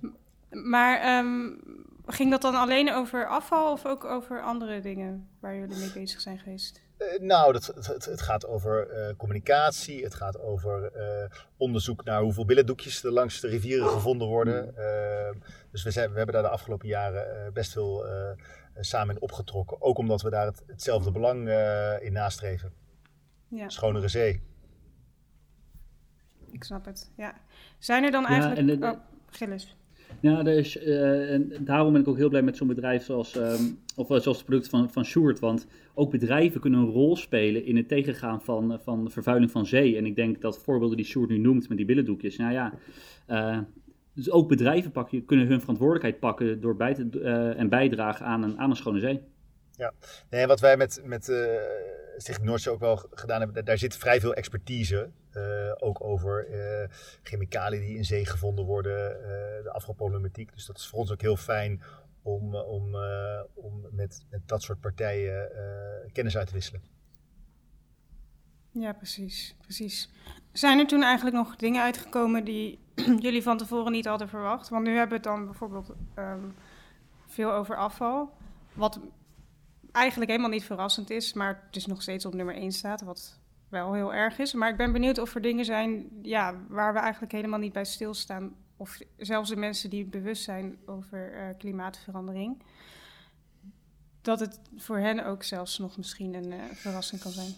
Maar um, ging dat dan alleen over afval of ook over andere dingen waar jullie mee bezig zijn geweest? Uh, nou, dat, het, het, gaat over uh, communicatie, het gaat over onderzoek naar hoeveel billendoekjes er langs de rivieren gevonden worden. Ehm, dus we, zijn, we hebben daar de afgelopen jaren best veel samen in opgetrokken. Ook omdat we daar het, hetzelfde belang uh, in nastreven. Ja. Schonere zee. Ik snap het, ja. Zijn er dan eigenlijk... Ja, en, oh, Gilles. Ja, dus, en daarom ben ik ook heel blij met zo'n bedrijf zoals, um, of zoals het product van, van Sjoerd. Want ook bedrijven kunnen een rol spelen in het tegengaan van, van de vervuiling van zee. En ik denk dat voorbeelden die Sjoerd nu noemt met die billendoekjes. Nou ja, dus ook bedrijven pakken, kunnen hun verantwoordelijkheid pakken door bij te, en bijdragen aan een, aan een schone zee. Ja, nee, wat wij met, met uh, Stichting Noordzee ook wel gedaan hebben, daar zit vrij veel expertise. Uh, ook over uh, chemicaliën die in zee gevonden worden, de afvalproblematiek. Dus dat is voor ons ook heel fijn om, om, om met, met dat soort partijen kennis uit te wisselen. Ja, precies, precies. Zijn er toen eigenlijk nog dingen uitgekomen die <clears throat> jullie van tevoren niet hadden verwacht? Want nu hebben we het dan bijvoorbeeld um, veel over afval. Wat eigenlijk helemaal niet verrassend is, maar het is nog steeds op nummer 1 staat, wat wel heel erg is. Maar ik ben benieuwd of er dingen zijn ja, waar we eigenlijk helemaal niet bij stilstaan. Of zelfs de mensen die bewust zijn over uh, klimaatverandering. Dat het voor hen ook zelfs nog misschien een uh, verrassing kan zijn.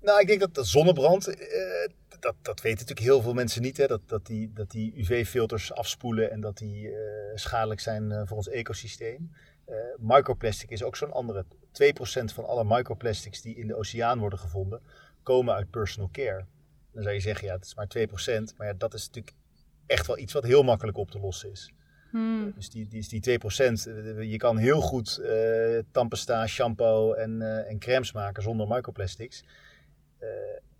Nou, ik denk dat de zonnebrand, uh, dat, dat weten natuurlijk heel veel mensen niet. Hè? Dat, dat die, dat die UV-filters afspoelen en dat die schadelijk zijn voor ons ecosysteem. microplastic is ook zo'n andere. 2% van alle microplastics die in de oceaan worden gevonden, komen uit personal care. Dan zou je zeggen, ja, het is maar 2%. Maar ja, dat is natuurlijk echt wel iets wat heel makkelijk op te lossen is. Hmm. Dus die, die, die 2%, je kan heel goed uh, tandpasta, shampoo en, uh, en crèmes maken zonder microplastics. Uh,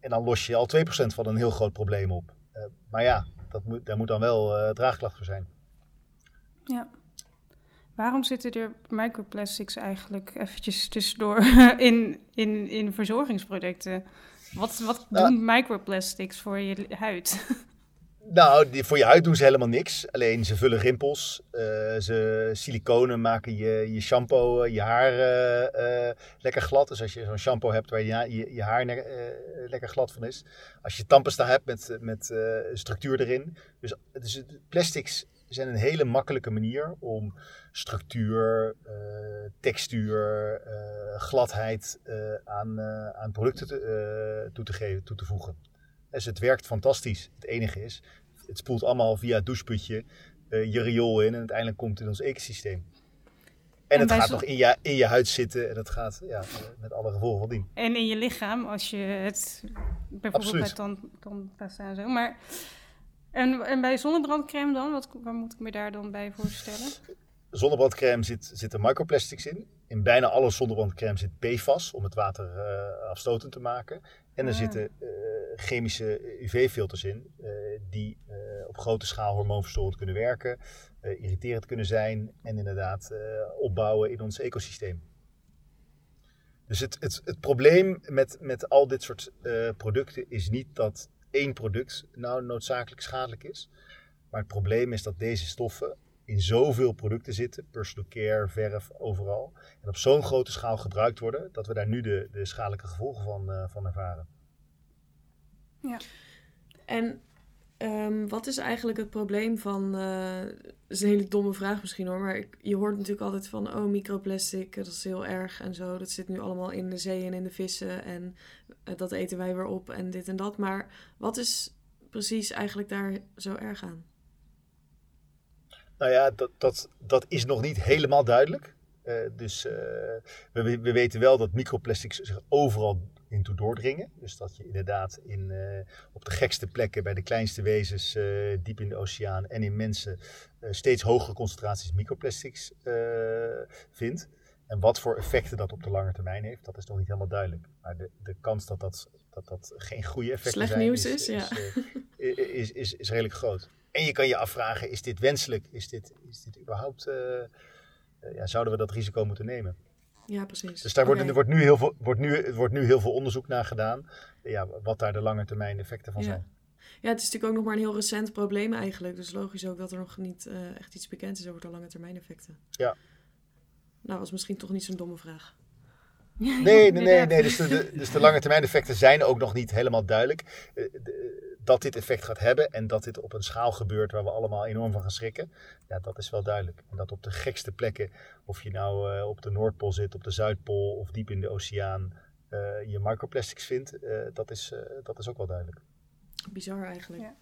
en dan los je al 2% van een heel groot probleem op. Maar ja, dat moet, daar moet dan wel draagklacht voor zijn. Ja. Waarom zitten er microplastics eigenlijk eventjes tussendoor <laughs> in, in, in verzorgingsproducten? Wat, wat doen microplastics voor je huid? <laughs> Nou, die, voor je huid doen ze helemaal niks. Alleen ze vullen rimpels. Uh, ze siliconen maken je, je shampoo, je haar uh, lekker glad. Dus als je zo'n shampoo hebt waar je, je, je haar lekker glad van is. Als je tandpasta hebt met, met structuur erin. Dus, dus plastics zijn een hele makkelijke manier om structuur, textuur, gladheid aan, aan producten te, toe te geven, toe te voegen. Dus het werkt fantastisch. Het enige is, het spoelt allemaal via het doucheputje je riool in en uiteindelijk komt het in ons ecosysteem. En, het gaat nog in je, in je huid zitten en dat gaat ja, met alle gevolgen van dien. En in je lichaam, als je het bijvoorbeeld bij tand, tandpasta en zo. Maar, en, en bij zonnebrandcreme dan, wat, waar moet ik me daar dan bij voorstellen? Zonnebrandcreme zit, zitten microplastics in. In bijna alle zonnebrandcreme zit PFAS om het water uh, afstotend te maken. En er ah. zitten uh, chemische UV-filters in uh, die op grote schaal hormoonverstorend kunnen werken, irriterend kunnen zijn en inderdaad opbouwen in ons ecosysteem. Dus het, het, het probleem met, met al dit soort producten is niet dat één product nou noodzakelijk schadelijk is. Maar het probleem is dat deze stoffen in zoveel producten zitten, personal care, verf, overal. En op zo'n grote schaal gebruikt worden, dat we daar nu de, de schadelijke gevolgen van, uh, van ervaren. Ja. En um, wat is eigenlijk het probleem van, uh, dat is een hele domme vraag misschien hoor, maar ik, je hoort natuurlijk altijd van, oh microplastic, dat is heel erg en zo. Dat zit nu allemaal in de zee en in de vissen en uh, dat eten wij weer op en dit en dat. Maar wat is precies eigenlijk daar zo erg aan? Nou ja, dat, dat, dat is nog niet helemaal duidelijk. Uh, dus uh, we, we, weten wel dat microplastics zich overal in toe doordringen. Dus dat je inderdaad in, uh, op de gekste plekken, bij de kleinste wezens, diep in de oceaan en in mensen, steeds hogere concentraties microplastics vindt. En wat voor effecten dat op de lange termijn heeft, dat is nog niet helemaal duidelijk. Maar de, de kans dat dat, dat dat geen goede effecten Slecht zijn, nieuws is, is, ja. is, is, is, is redelijk groot. En je kan je afvragen, is dit wenselijk? Is dit, is dit überhaupt, uh, ja, zouden we dat risico moeten nemen? Ja, precies. Dus daar wordt, er wordt, nu heel veel, wordt, nu, wordt nu heel veel onderzoek naar gedaan, ja, wat daar de lange termijn effecten van zijn. Ja, het is natuurlijk ook nog maar een heel recent probleem eigenlijk. Dus logisch ook dat er nog niet uh, echt iets bekend is over de lange termijn effecten. Ja. Nou, was misschien toch niet zo'n domme vraag. Nee, <laughs> nee, nee. nee. Dus, de, dus de lange termijn effecten zijn ook nog niet helemaal duidelijk. De, dat dit effect gaat hebben en dat dit op een schaal gebeurt waar we allemaal enorm van gaan schrikken, ja, dat is wel duidelijk. En dat op de gekste plekken, of je nou uh, op de Noordpool zit, op de Zuidpool of diep in de oceaan, uh, je microplastics vindt, uh, dat, is, dat is ook wel duidelijk. Bizar eigenlijk. Ja.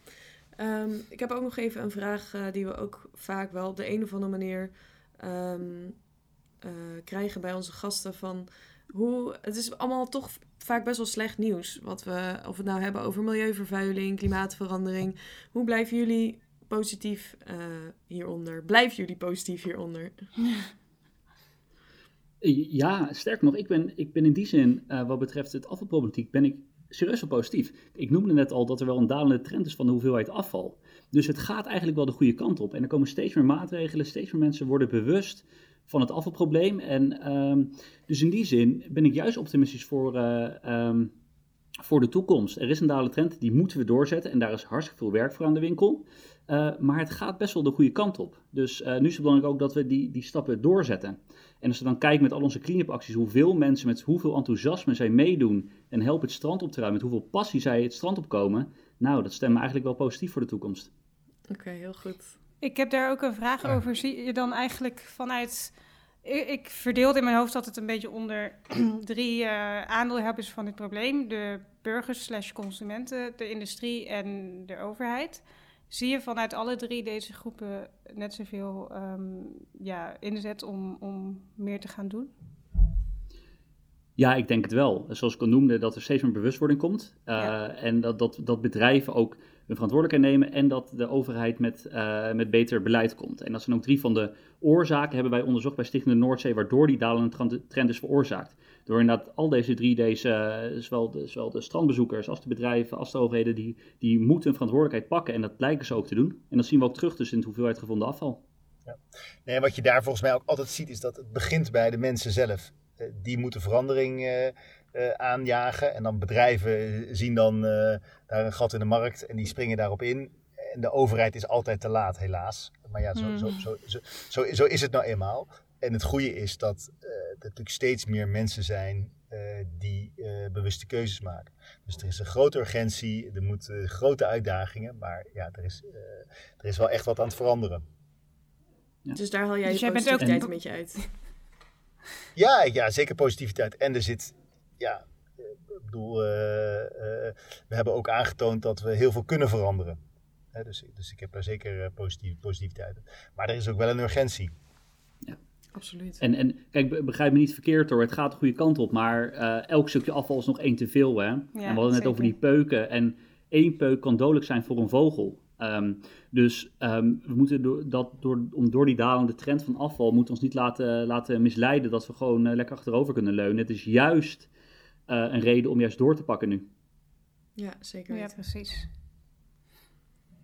Um, ik heb ook nog even een vraag die we ook vaak wel op de een of andere manier um, krijgen bij onze gasten van hoe, het is allemaal toch vaak best wel slecht nieuws. Wat we, of we het nou hebben over milieuvervuiling, klimaatverandering. Hoe blijven jullie positief uh, hieronder? Blijven jullie positief hieronder? <laughs> Ja, sterk nog, ik ben, ik ben in die zin, uh, wat betreft het afvalproblematiek, ben ik serieus wel positief. Ik noemde net al dat er wel een dalende trend is van de hoeveelheid afval. Dus het gaat eigenlijk wel de goede kant op. En er komen steeds meer maatregelen, steeds meer mensen worden bewust van het afvalprobleem. En um, dus in die zin ben ik juist optimistisch voor, uh, um, voor de toekomst. Er is een dalende trend, die moeten we doorzetten. En daar is hartstikke veel werk voor aan de winkel. Uh, maar het gaat best wel de goede kant op. Dus uh, nu is het belangrijk ook dat we die, die stappen doorzetten. En als we dan kijken met al onze clean-up acties, hoeveel mensen met hoeveel enthousiasme zij meedoen en helpen het strand op te ruimen, met hoeveel passie zij het strand opkomen, nou, dat stemt me eigenlijk wel positief voor de toekomst. Oké, heel goed. Ik heb daar ook een vraag over. Zie je dan eigenlijk vanuit. Ik, ik verdeelde in mijn hoofd altijd een beetje onder <clears throat> drie uh, aandeelhebbers van dit probleem: de burgers slash consumenten, de industrie en de overheid. Zie je vanuit alle drie deze groepen net zoveel um, ja, inzet om, om meer te gaan doen? Ja, ik denk het wel. Zoals ik al noemde, dat er steeds meer bewustwording komt. Uh, ja. En dat, dat, dat bedrijven ook verantwoordelijkheid nemen en dat de overheid met, uh, met beter beleid komt. En dat zijn ook drie van de oorzaken, hebben wij onderzocht bij Stichting de Noordzee, waardoor die dalende trend is veroorzaakt. Door inderdaad al deze drie, deze, uh, zowel, de, zowel de strandbezoekers als de bedrijven, als de overheden, die, die moeten hun verantwoordelijkheid pakken. En dat lijken ze ook te doen. En dat zien we ook terug dus in de hoeveelheid gevonden afval. Ja. Nee, wat je daar volgens mij ook altijd ziet, is dat het begint bij de mensen zelf. Uh, die moeten verandering aanjagen. En dan bedrijven zien dan daar een gat in de markt en die springen daarop in. En de overheid is altijd te laat, helaas. Maar ja, zo, zo, hmm. zo, zo, zo, is het nou eenmaal. En het goede is dat er natuurlijk steeds meer mensen zijn die bewuste keuzes maken. Dus er is een grote urgentie, er moeten grote uitdagingen, maar ja, er is, er is wel echt wat aan het veranderen. Ja. Dus daar haal jij dus je positiviteit ook... met je uit. Ja, ja, zeker positiviteit. En er zit, ja, ik bedoel, uh, uh, we hebben ook aangetoond dat we heel veel kunnen veranderen. dus, dus ik heb daar zeker uh, positief, positiviteit in. Maar er is ook wel een urgentie. Ja, absoluut. En, en kijk, begrijp me niet verkeerd hoor, het gaat de goede kant op. Maar elk stukje afval is nog één te veel. Hè? Ja, en we hadden net over die peuken. En één peuk kan dodelijk zijn voor een vogel. Um, dus um, we moeten door, dat, door, om door die dalende trend van afval moeten ons niet laten, laten misleiden dat we gewoon uh, lekker achterover kunnen leunen. Het is juist uh, een reden om juist door te pakken nu. Ja, zeker. Ja, precies.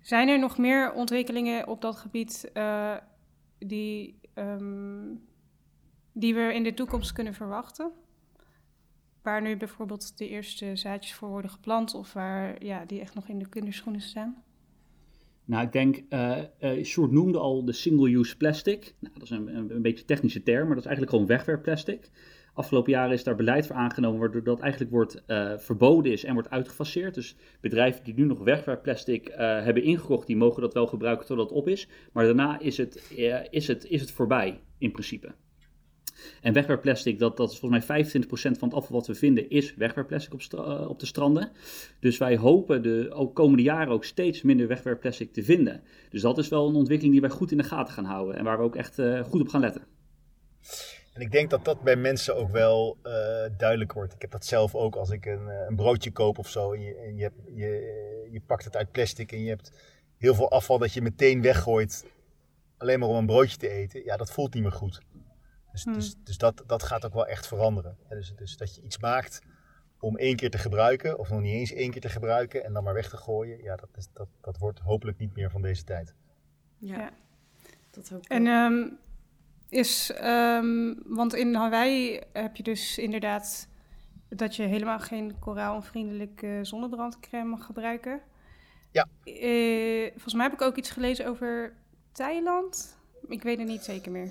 Zijn er nog meer ontwikkelingen op dat gebied uh, die, um, die we in de toekomst kunnen verwachten? Waar nu bijvoorbeeld de eerste zaadjes voor worden geplant of waar ja, die echt nog in de kinderschoenen staan? Nou, ik denk, uh, uh, Sjoerd noemde al de single-use plastic. Nou, dat is een, een, een, beetje technische term, maar dat is eigenlijk gewoon wegwerpplastic. Afgelopen jaren is daar beleid voor aangenomen, waardoor dat eigenlijk wordt uh, verboden is en wordt uitgefaseerd. Dus bedrijven die nu nog wegwerpplastic hebben ingekocht, die mogen dat wel gebruiken totdat het op is. Maar daarna is het, is het, is het voorbij, in principe. En wegwerpplastic, dat, dat is volgens mij 25% van het afval wat we vinden, is wegwerpplastic op, op de stranden. Dus wij hopen de ook komende jaren ook steeds minder wegwerpplastic te vinden. Dus dat is wel een ontwikkeling die wij goed in de gaten gaan houden en waar we ook echt goed op gaan letten. En ik denk dat dat bij mensen ook wel uh, duidelijk wordt. Ik heb dat zelf ook als ik een, een broodje koop of zo. En, je, en je, hebt, je, je pakt het uit plastic en je hebt heel veel afval dat je meteen weggooit. Alleen maar om een broodje te eten. Ja, dat voelt niet meer goed. Dus, hmm. dus, dus dat, dat gaat ook wel echt veranderen. Dus, dus dat je iets maakt om één keer te gebruiken, of nog niet eens één keer te gebruiken en dan maar weg te gooien, ja, dat, is, dat, dat wordt hopelijk niet meer van deze tijd. Ja, dat hoop ik. En um, is, um, want in Hawaii heb je dus inderdaad dat je helemaal geen koraalvriendelijke zonnebrandcrème mag gebruiken. Ja. Uh, volgens mij heb ik ook iets gelezen over Thailand. Ik weet het niet zeker meer.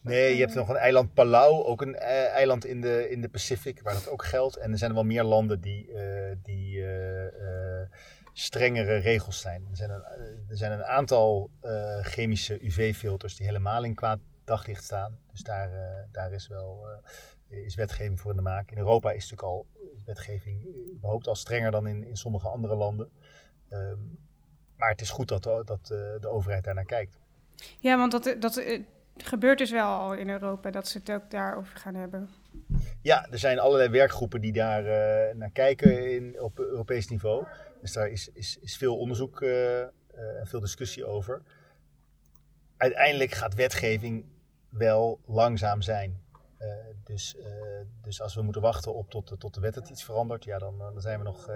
Nee, je hebt nog een eiland Palau, ook een eh, eiland in de, in de Pacific, waar dat ook geldt. En er zijn wel meer landen die, uh, die uh, strengere regels zijn. Er zijn een, er zijn een aantal chemische UV-filters die helemaal in kwaad daglicht staan. Dus daar, daar is wel is wetgeving voor in de maak. In Europa is natuurlijk al wetgeving überhaupt al strenger dan in, in sommige andere landen. Um, maar het is goed dat, dat de overheid daar naar kijkt. Ja, want dat, dat, gebeurt dus wel al in Europa dat ze het ook daarover gaan hebben. Ja, er zijn allerlei werkgroepen die daar uh, naar kijken in, op Europees niveau. Dus daar is, is, is veel onderzoek uh, en veel discussie over. Uiteindelijk gaat wetgeving wel langzaam zijn. dus, dus als we moeten wachten op tot, tot de wet het iets verandert, ja, dan, dan zijn we nog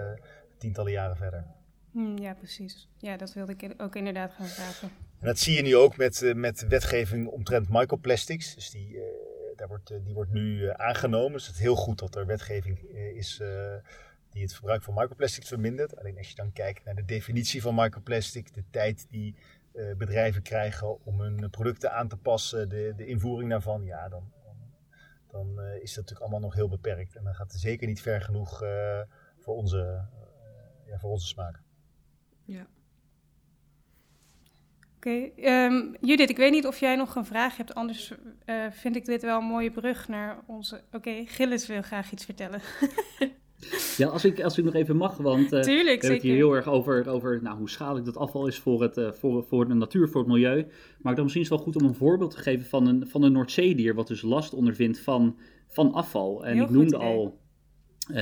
tientallen jaren verder. Hmm, ja, precies. Ja, dat wilde ik ook inderdaad gaan vragen. En dat zie je nu ook met, uh, met wetgeving omtrent microplastics. Dus die, uh, daar wordt, uh, die wordt nu aangenomen. Dus het is heel goed dat er wetgeving is die het verbruik van microplastics vermindert. Alleen als je dan kijkt naar de definitie van microplastic, de tijd die bedrijven krijgen om hun producten aan te passen, de, de invoering daarvan, ja, dan, dan, dan is dat natuurlijk allemaal nog heel beperkt. En dan gaat het zeker niet ver genoeg voor, onze, ja, voor onze smaak. Ja. Oké, ehm, Judith, ik weet niet of jij nog een vraag hebt, anders vind ik dit wel een mooie brug naar onze... Oké, Gilles wil graag iets vertellen. <laughs> ja, als ik, als ik nog even mag, want uh, Tuurlijk, we hebben het hier heel erg over, over nou, hoe schadelijk dat afval is voor, het, uh, voor, voor de natuur, voor het milieu. Maar dan misschien is het wel goed om een voorbeeld te geven van een, van een Noordzeedier, wat dus last ondervindt van, van afval. En heel ik noemde al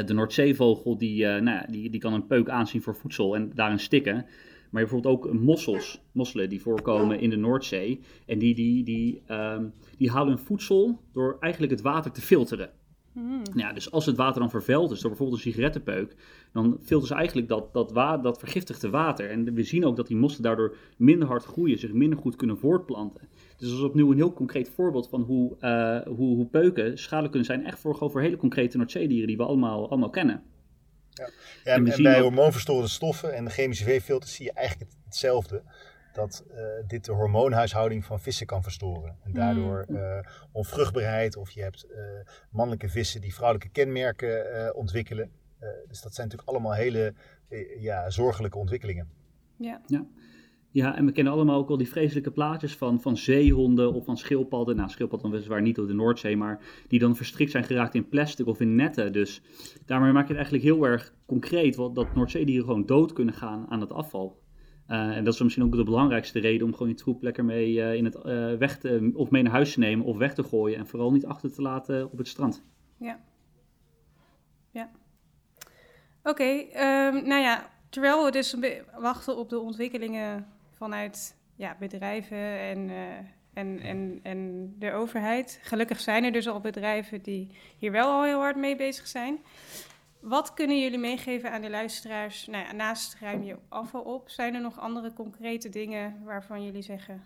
de Noordzeevogel, die, nou, die, die kan een peuk aanzien voor voedsel en daarin stikken. Maar bijvoorbeeld ook mossels, mosselen die voorkomen in de Noordzee. En die, die, die, um, die halen hun voedsel door eigenlijk het water te filteren. Hmm. Ja, dus als het water dan vervuild is door bijvoorbeeld een sigarettenpeuk, dan filteren ze eigenlijk dat, dat, wa dat vergiftigde water. En we zien ook dat die mossen daardoor minder hard groeien, zich minder goed kunnen voortplanten. Dus dat is opnieuw een heel concreet voorbeeld van hoe, uh, hoe, hoe peuken schadelijk kunnen zijn, echt voor, voor hele concrete Noordzeedieren die we allemaal, allemaal kennen. Ja, ja en, en bij hormoonverstorende stoffen en de chemische veefilters zie je eigenlijk hetzelfde dat uh, dit de hormoonhuishouding van vissen kan verstoren. En daardoor uh, onvruchtbaarheid of je hebt uh, mannelijke vissen die vrouwelijke kenmerken ontwikkelen. dus dat zijn natuurlijk allemaal hele ja, zorgelijke ontwikkelingen. Ja. ja. Ja, en we kennen allemaal ook al die vreselijke plaatjes van, van zeehonden of van schildpadden. Nou, schildpadden weliswaar niet op de Noordzee, maar die dan verstrikt zijn geraakt in plastic of in netten. Dus daarmee maak je het eigenlijk heel erg concreet, wat, dat Noordzeedieren gewoon dood kunnen gaan aan het afval. Uh, en dat is misschien ook de belangrijkste reden om gewoon je troep lekker mee uh, in het, uh, weg te, of mee naar huis te nemen of weg te gooien. En vooral niet achter te laten op het strand. Ja. Ja. Oké, um, nou ja, terwijl we dus wachten op de ontwikkelingen vanuit ja, bedrijven en, en, en, en de overheid. Gelukkig zijn er dus al bedrijven die hier wel al heel hard mee bezig zijn. Wat kunnen jullie meegeven aan de luisteraars? Nou ja, naast ruim je afval op, zijn er nog andere concrete dingen waarvan jullie zeggen: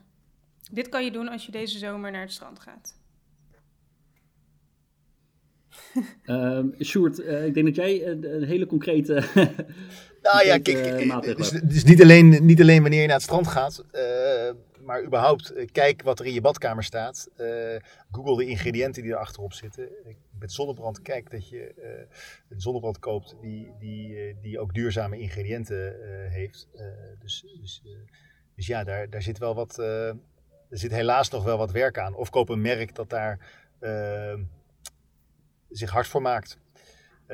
dit kan je doen als je deze zomer naar het strand gaat? um, <laughs> Sjoerd, uh, ik denk dat jij een, een hele concrete. <laughs> nou ja, kijk, dus, dus niet, alleen, niet alleen wanneer je naar het strand gaat. Uh, maar überhaupt, eh, kijk wat er in je badkamer staat. Uh, Google de ingrediënten die erachterop zitten. Met zonnebrand, kijk dat je uh, een zonnebrand koopt die, die, die ook duurzame ingrediënten heeft. dus, dus, dus ja, daar, daar zit wel wat. er zit helaas nog wel wat werk aan. Of koop een merk dat daar zich hard voor maakt.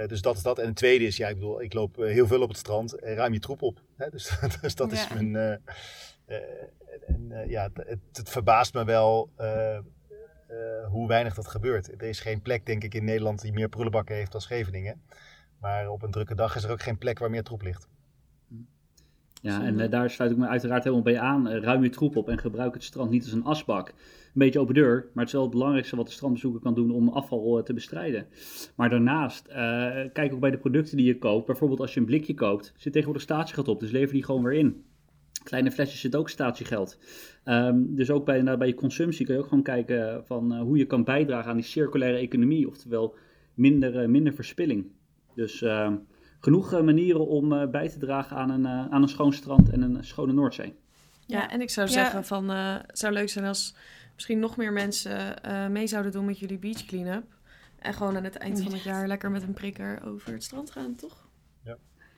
dus dat is dat. En het tweede is, ja, ik bedoel, ik loop heel veel op het strand en ruim je troep op. Hè? Dus, <laughs> dus dat is mijn, en uh, ja, het, het, verbaast me wel uh, hoe weinig dat gebeurt. Er is geen plek, denk ik, in Nederland die meer prullenbakken heeft dan Scheveningen. Maar op een drukke dag is er ook geen plek waar meer troep ligt. Ja, en daar sluit ik me uiteraard helemaal bij aan. ruim je troep op en gebruik het strand niet als een asbak. Een beetje open deur, maar het is wel het belangrijkste wat de strandbezoeker kan doen om afval te bestrijden. Maar daarnaast, kijk ook bij de producten die je koopt. Bijvoorbeeld als je een blikje koopt, zit tegenwoordig statiegeld op, dus lever die gewoon weer in. Kleine flesjes zit ook statiegeld. Um, dus ook bij, nou, bij je consumptie kun je ook gewoon kijken van uh, hoe je kan bijdragen aan die circulaire economie. Oftewel minder, uh, minder verspilling. Dus uh, genoeg eh, manieren om bij te dragen aan een, aan een schoon strand en een schone Noordzee. Ja, en ik zou zeggen van het zou leuk zijn als misschien nog meer mensen mee zouden doen met jullie beach cleanup. En gewoon aan het eind van het jaar lekker met een prikker over het strand gaan, toch?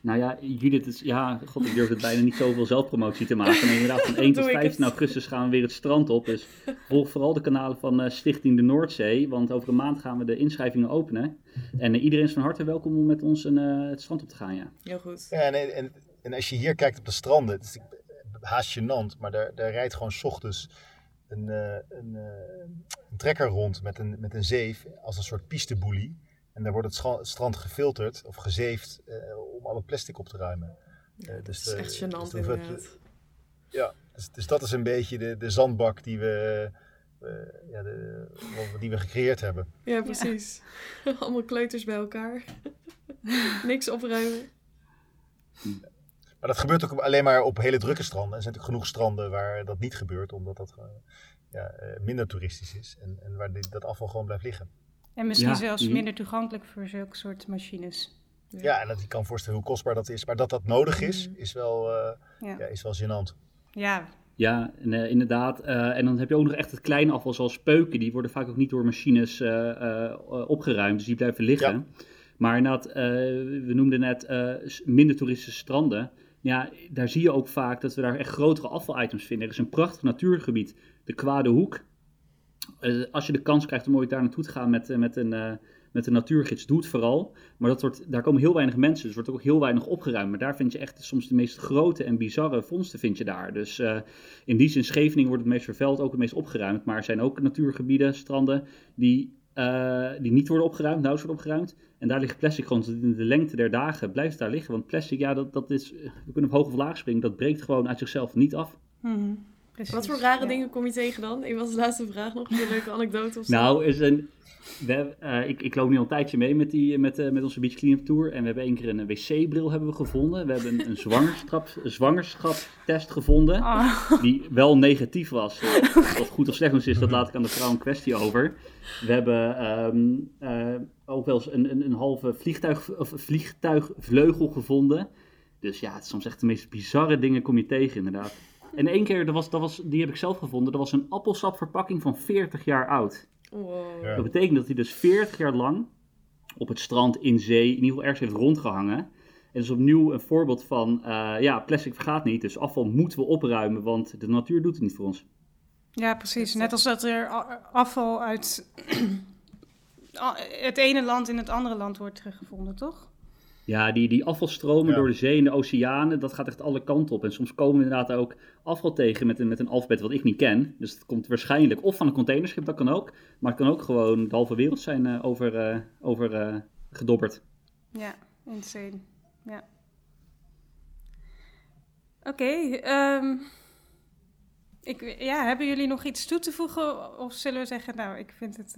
Nou ja, Judith, is, ja, god, ik durf het bijna niet zoveel zelfpromotie te maken. En inderdaad, van <laughs> 1 tot 15 augustus gaan we weer het strand op. Dus volg vooral de kanalen van uh, Stichting de Noordzee. Want over een maand gaan we de inschrijvingen openen. En uh, iedereen is van harte welkom om met ons een, uh, het strand op te gaan, ja. Heel goed. Ja, en, en, en als je hier kijkt op de stranden, het is haast gênant, maar daar, daar rijdt gewoon s ochtends een, een, een, trekker rond met een, met een zeef als een soort pisteboelie. En daar wordt het, strand gefilterd of gezeefd uh, om alle plastic op te ruimen. Uh, dus dat is echt gênant dus Ja, dus, dus, dat is een beetje de, de zandbak die we, uh, ja, de, die we gecreëerd hebben. Ja, precies. Ja. <laughs> Allemaal kleuters bij elkaar. <laughs> Niks opruimen. Maar dat gebeurt ook alleen maar op hele drukke stranden. Er zijn natuurlijk genoeg stranden waar dat niet gebeurt, omdat dat ja, minder toeristisch is. En, en waar dit, dat afval gewoon blijft liggen. En misschien zelfs minder toegankelijk voor zulke soort machines. Ja, ja en dat, ik kan voorstellen hoe kostbaar dat is. Maar dat dat nodig is, mm. is wel, uh, ja. ja. is wel gênant. Ja, ja, en, uh, inderdaad. Uh, en dan heb je ook nog echt het kleine afval zoals peuken. Die worden vaak ook niet door machines uh, opgeruimd, dus die blijven liggen. Ja. Maar inderdaad, we noemden net minder toeristische stranden. Ja, daar zie je ook vaak dat we daar echt grotere afvalitems vinden. Er is een prachtig natuurgebied, de Kwade Hoek. Uh, als je de kans krijgt om ooit daar naartoe te gaan met, uh, met, een, uh, met een natuurgids, doe het vooral. Maar dat wordt, daar komen heel weinig mensen, dus wordt ook heel weinig opgeruimd. Maar daar vind je echt soms de meest grote en bizarre vondsten vind je daar. Dus in die zin, Scheveningen wordt het meest vervuild, ook het meest opgeruimd. Maar er zijn ook natuurgebieden, stranden, die, die niet worden opgeruimd, nauwelijks worden opgeruimd. En daar ligt plastic gewoon in de lengte der dagen blijft daar liggen. Want plastic, ja, dat, dat is, we kunnen op hoog of laag springen, dat breekt gewoon uit zichzelf niet af. Mm Wat voor rare dingen kom je tegen dan? Een was de laatste vraag nog. Een leuke anekdote of zo? Nou, is een, we, uh, ik, ik loop nu al een tijdje mee met, die, met, uh, met onze Beach Cleanup Tour. En we hebben één keer een wc-bril hebben we gevonden. We hebben een, een zwangerschap, zwangerschapstest gevonden. Oh. Die wel negatief was. Uh, <laughs> of goed of slecht is, dat laat ik aan de vrouw een kwestie over. We hebben um, ook wel eens een, een, een halve vliegtuig, of vliegtuigvleugel gevonden. Dus ja, soms echt de meest bizarre dingen kom je tegen inderdaad. En één keer, dat was, dat was, die heb ik zelf gevonden, dat was een appelsapverpakking van 40 jaar oud. Wow. Dat betekent dat hij dus 40 jaar lang op het strand, in zee, in ieder geval ergens heeft rondgehangen. En dat is opnieuw een voorbeeld van, uh, ja, plastic vergaat niet, dus afval moeten we opruimen, want de natuur doet het niet voor ons. Ja, precies. Net als dat er afval uit <clears throat> het ene land in het andere land wordt teruggevonden, toch? Ja, die, die afvalstromen door de zee en de oceanen, dat gaat echt alle kanten op. En soms komen we inderdaad ook afval tegen met een, met een alfabet wat ik niet ken. Dus het komt waarschijnlijk of van een containerschip, dat kan ook. Maar het kan ook gewoon de halve wereld zijn uh, over, uh, over uh, gedobberd. Ja, insane. Ja. Oké, okay, um, ja, hebben jullie nog iets toe te voegen? Of zullen we zeggen, nou, ik vind het...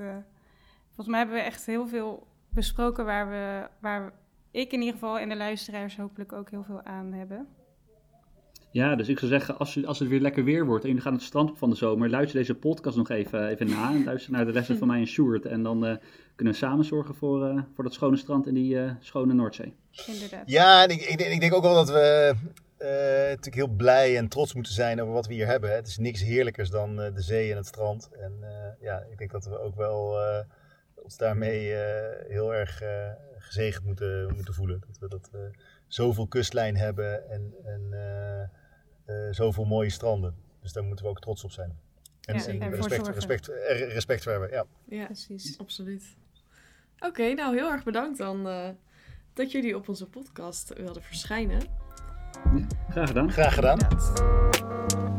volgens mij hebben we echt heel veel besproken waar we... Waar ik in ieder geval en de luisteraars hopelijk ook heel veel aan hebben. Ja, dus ik zou zeggen, als, als het weer lekker weer wordt en jullie gaan het strand op van de zomer, luister deze podcast nog even, even na. En luister naar de lessen van mij en Sjoerd. En dan uh, kunnen we samen zorgen voor, uh, voor dat schone strand in die uh, schone Noordzee. Inderdaad. Ja, en ik, ik, ik, denk ook wel dat we natuurlijk heel blij en trots moeten zijn over wat we hier hebben. Hè. Het is niks heerlijkers dan de zee en het strand. En ja, ik denk dat we ook wel ons daarmee heel erg gezegend moeten, moeten voelen. Dat we dat, uh, zoveel kustlijn hebben en, en uh, uh, zoveel mooie stranden. Dus daar moeten we ook trots op zijn. En, ja, en, en respect, respect, respect voor hebben. Ja, ja precies. Absoluut. Oké, okay, nou heel erg bedankt dan dat jullie op onze podcast wilden verschijnen. Ja, graag gedaan. Graag gedaan.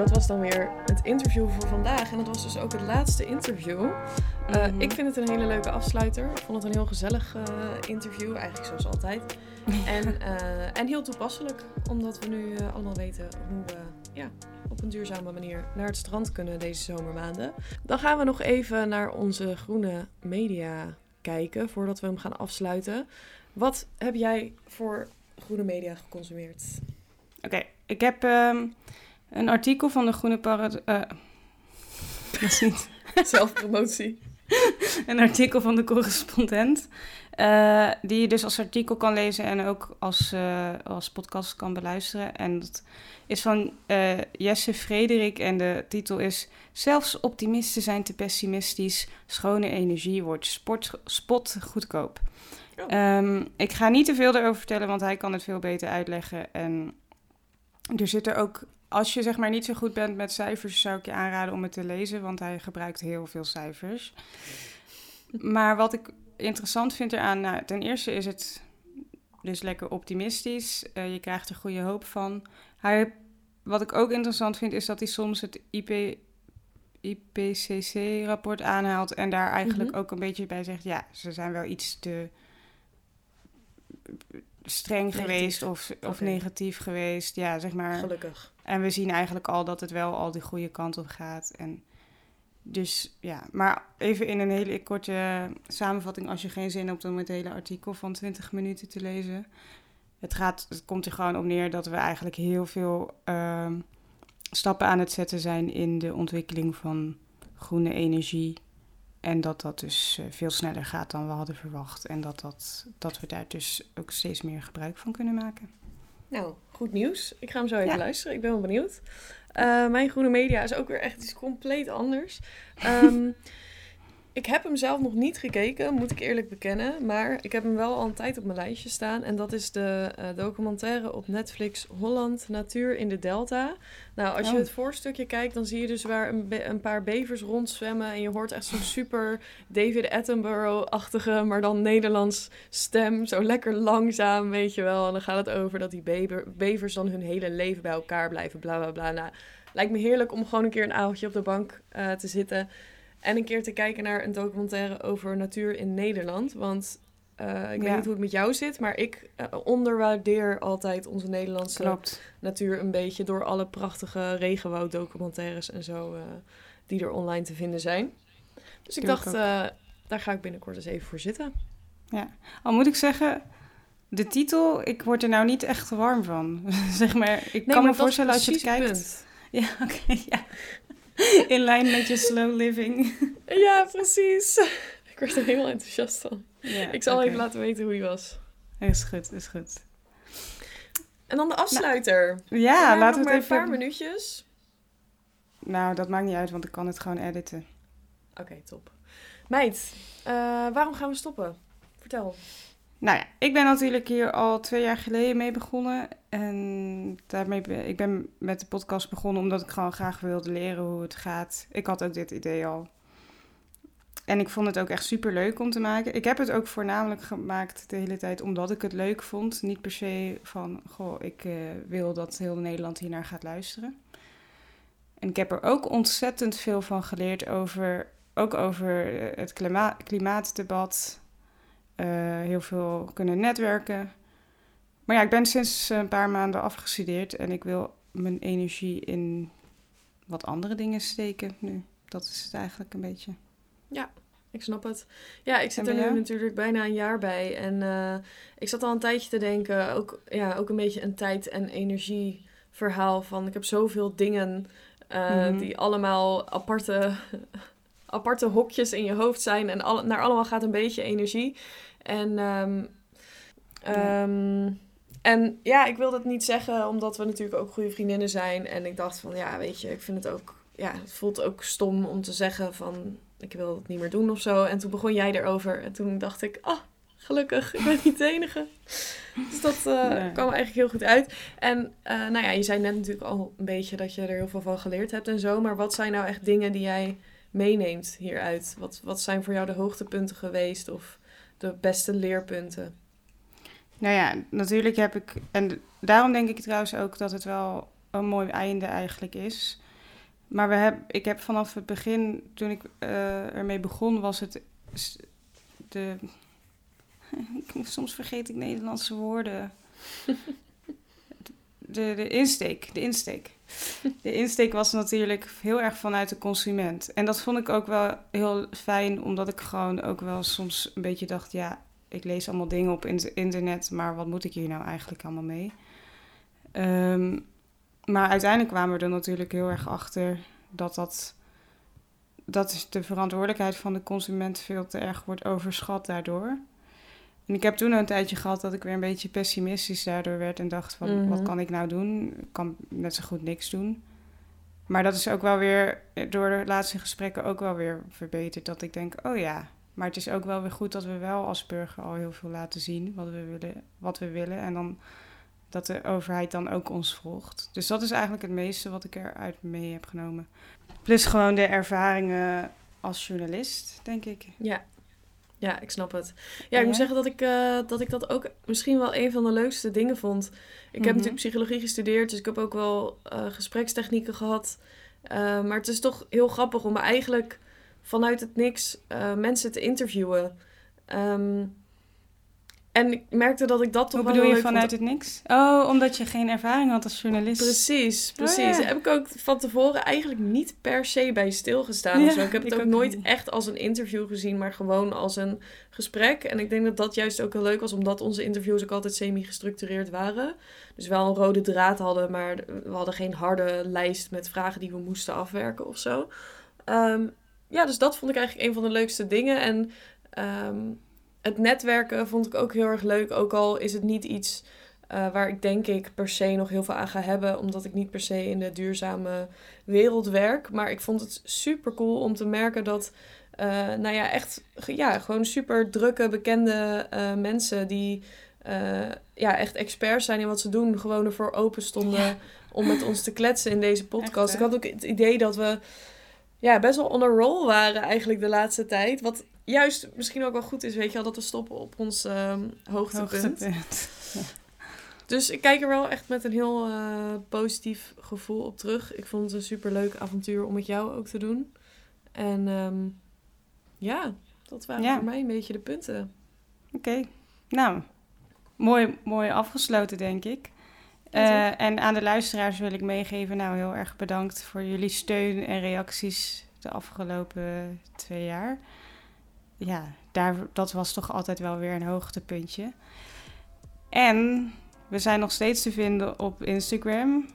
Dat was dan weer het interview voor vandaag. En dat was dus ook het laatste interview. Uh, Ik vind het een hele leuke afsluiter. Ik vond het een heel gezellig uh, interview, eigenlijk zoals altijd. <laughs> en, uh, en heel toepasselijk, omdat we nu allemaal weten hoe we ja, op een duurzame manier naar het strand kunnen deze zomermaanden. Dan gaan we nog even naar onze groene media kijken voordat we hem gaan afsluiten. Wat heb jij voor groene media geconsumeerd? Oké, ik heb um, een artikel van de Groene Parad... dat is niet... <laughs> Zelfpromotie. een artikel van de correspondent. Uh, die je dus als artikel kan lezen en ook als, uh, als podcast kan beluisteren. En dat is van uh, Jesse Frederik en de titel is... Zelfs optimisten zijn te pessimistisch. Schone energie wordt sport, spot goedkoop. Oh. Um, ik ga niet te veel erover vertellen, want hij kan het veel beter uitleggen. En er zit er ook als je zeg maar niet zo goed bent met cijfers, zou ik je aanraden om het te lezen, want hij gebruikt heel veel cijfers. Maar wat ik interessant vind eraan, nou, ten eerste is het dus lekker optimistisch. Uh, je krijgt er goede hoop van. Hij, wat ik ook interessant vind, is dat hij soms het IP, IPCC-rapport aanhaalt en daar eigenlijk mhm. ook een beetje bij zegt, ja, ze zijn wel iets te streng geweest of, of negatief geweest. Ja, zeg maar. Gelukkig. En we zien eigenlijk al dat het wel al die goede kant op gaat. En dus ja, maar even in een hele korte samenvatting, als je geen zin hebt om het hele artikel van 20 minuten te lezen. Het, gaat, het komt er gewoon op neer dat we eigenlijk heel veel uh, stappen aan het zetten zijn in de ontwikkeling van groene energie en dat dat dus eh, veel sneller gaat dan we hadden verwacht. En dat, dat, dat we daar dus ook steeds meer gebruik van kunnen maken. Nou, goed nieuws. Ik ga hem zo even luisteren. Ik ben wel benieuwd. Uh, mijn groene media is ook weer echt iets compleet anders. Um, <laughs> Ik heb hem zelf nog niet gekeken, moet ik eerlijk bekennen. Maar ik heb hem wel al een tijd op mijn lijstje staan. En dat is de uh, documentaire op Netflix Holland Natuur in de Delta. Nou, als je oh. het voorstukje kijkt, dan zie je dus waar een, een paar bevers rondzwemmen. En je hoort echt zo'n super David Attenborough-achtige, maar dan Nederlands stem. Zo lekker langzaam, weet je wel. En dan gaat het over dat die bever, bevers dan hun hele leven bij elkaar blijven, bla bla bla. Nou, lijkt me heerlijk om gewoon een keer een avondje op de bank uh, te zitten en een keer te kijken naar een documentaire over natuur in Nederland. Want Eh, ik Ja. weet niet hoe het met jou zit, maar ik eh, onderwaardeer altijd onze Nederlandse Klopt. natuur een beetje door alle prachtige regenwouddocumentaires en zo eh, die er online te vinden zijn. Dus ik dacht, daar ga ik binnenkort eens even voor zitten. Al moet ik zeggen, de titel, ik word er nou niet echt warm van. <laughs> zeg maar, ik kan me voorstellen als je het kijkt. Ja, <laughs> oké, ja. <laughs> In lijn met je slow living. <laughs> Ja, precies. ik werd er helemaal enthousiast van. Ja, Ik zal even laten weten hoe hij was. Is goed, is goed. En dan de afsluiter. Ja, we laten we het een even... paar minuutjes. Nou, dat maakt niet uit, want ik kan het gewoon editen. Oké, top. Meid, eh, waarom gaan we stoppen? Vertel. Nou ja, ik ben natuurlijk hier al twee jaar geleden mee begonnen. En daarmee ben, ik ben met de podcast begonnen omdat ik gewoon graag wilde leren hoe het gaat. Ik had ook dit idee al. En ik vond het ook echt super leuk om te maken. Ik heb het ook voornamelijk gemaakt de hele tijd omdat ik het leuk vond. Niet per se van, goh, ik eh, wil dat heel Nederland hiernaar gaat luisteren. En ik heb er ook ontzettend veel van geleerd over, ook over eh, het klima klimaatdebat. Eh, heel veel kunnen netwerken. Maar ja, ik ben sinds een paar maanden afgestudeerd en ik wil mijn energie in wat andere dingen steken nu. Dat is het eigenlijk een beetje. Ik snap het. Ja, ik zit er nu natuurlijk bijna een jaar bij. En eh, ik zat al een tijdje te denken, ook, ja, ook een beetje een tijd- en energieverhaal van... Ik heb zoveel dingen eh, Mhm. die allemaal aparte, <laughs> aparte hokjes in je hoofd zijn. En alle, naar allemaal gaat een beetje energie. En, ehm, Ja. ehm, en ja, ik wil dat niet zeggen omdat we natuurlijk ook goede vriendinnen zijn. En ik dacht van, ja, weet je, ik vind het ook... Ja, het voelt ook stom om te zeggen van ik wil het niet meer doen of zo. En toen begon jij erover. En toen dacht ik, ah, gelukkig, ik ben niet de enige. Dus dat eh, Nee. kwam eigenlijk heel goed uit. En eh, nou ja, je zei net natuurlijk al een beetje dat je er heel veel van geleerd hebt en zo. Maar wat zijn nou echt dingen die jij meeneemt hieruit? Wat, wat zijn voor jou de hoogtepunten geweest of de beste leerpunten? Nou ja, natuurlijk heb ik. En daarom denk ik trouwens ook dat het wel een mooi einde eigenlijk is. Maar we heb, ik heb vanaf het begin, toen ik eh, ermee begon, was het de. <laughs> Soms vergeet ik Nederlandse woorden. <laughs> De, de insteek, de insteek. <laughs> De insteek was natuurlijk heel erg vanuit de consument. En dat vond ik ook wel heel fijn, omdat ik gewoon ook wel soms een beetje dacht, ja, ik lees allemaal dingen op in- internet, maar wat moet ik hier nou eigenlijk allemaal mee? Ehm, maar uiteindelijk kwamen we er natuurlijk heel erg achter dat dat, dat de verantwoordelijkheid van de consument veel te erg wordt overschat daardoor. En ik heb toen een tijdje gehad dat ik weer een beetje pessimistisch daardoor werd en dacht van, Mhm. wat kan ik nou doen? Ik kan net zo goed niks doen. Maar dat is ook wel weer door de laatste gesprekken ook wel weer verbeterd. Dat ik denk, oh ja, maar het is ook wel weer goed dat we wel als burger al heel veel laten zien wat we willen. Wat we willen en dan dat de overheid dan ook ons volgt. Dus dat is eigenlijk het meeste wat ik eruit mee heb genomen. Plus gewoon de ervaringen als journalist, denk ik. Ja. Ja, ik snap het. Ja, ik moet jij? zeggen dat ik, eh, dat ik dat ook misschien wel een van de leukste dingen vond. Ik heb Mhm. natuurlijk psychologie gestudeerd, dus ik heb ook wel eh, gesprekstechnieken gehad. Eh, maar het is toch heel grappig om eigenlijk vanuit het niks mensen te interviewen. Ehm, en ik merkte dat ik dat toch Hoe wel bedoel je leuk vanuit vond. het niks? Oh, omdat je geen ervaring had als journalist. Precies, precies. Oh, ja. Daar heb ik ook van tevoren eigenlijk niet per se bij stilgestaan. Ja, of zo. Ik heb het ik ook, ook nooit niet. echt als een interview gezien, maar gewoon als een gesprek. En ik denk dat dat juist ook heel leuk was, omdat onze interviews ook altijd semi-gestructureerd waren. Dus wel een rode draad hadden, maar we hadden geen harde lijst met vragen die we moesten afwerken of zo. Ehm, ja, dus dat vond ik eigenlijk een van de leukste dingen. En ehm, het netwerken vond ik ook heel erg leuk, ook al is het niet iets eh, waar ik denk ik per se nog heel veel aan ga hebben, omdat ik niet per se in de duurzame wereld werk. Maar ik vond het super cool om te merken dat, eh, nou ja, echt, ja, gewoon super drukke, bekende eh, mensen die ja, echt experts zijn in wat ze doen, gewoon ervoor open stonden om met ons te kletsen in deze podcast. Echt, ik had ook het idee dat we ja, best wel on a roll waren eigenlijk de laatste tijd. Wat juist misschien ook wel goed is, weet je wel, dat we stoppen op ons ehm, hoogtepunt. Hoogtepunt. <laughs> Dus ik kijk er wel echt met een heel eh, positief gevoel op terug. Ik vond het een superleuk avontuur om met jou ook te doen. En ehm, ja, dat waren Ja. voor mij een beetje de punten. Oké, nou, mooi, mooi afgesloten, denk ik. Uh, en aan de luisteraars wil ik meegeven, nou heel erg bedankt voor jullie steun en reacties de afgelopen twee jaar. Ja, daar, dat was toch altijd wel weer een hoogtepuntje. En we zijn nog steeds te vinden op Instagram,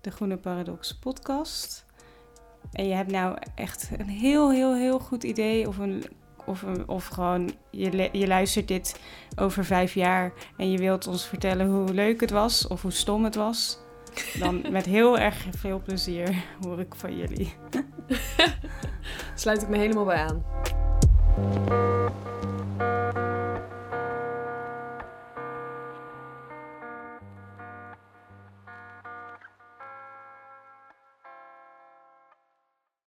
de Groene Paradox Podcast. En je hebt nou echt een heel, heel, heel goed idee of een of, of gewoon je, je luistert dit over vijf jaar en je wilt ons vertellen hoe leuk het was of hoe stom het was. Dan <laughs> met heel erg veel plezier hoor ik van jullie. <laughs> Sluit ik me helemaal bij aan. Thank you.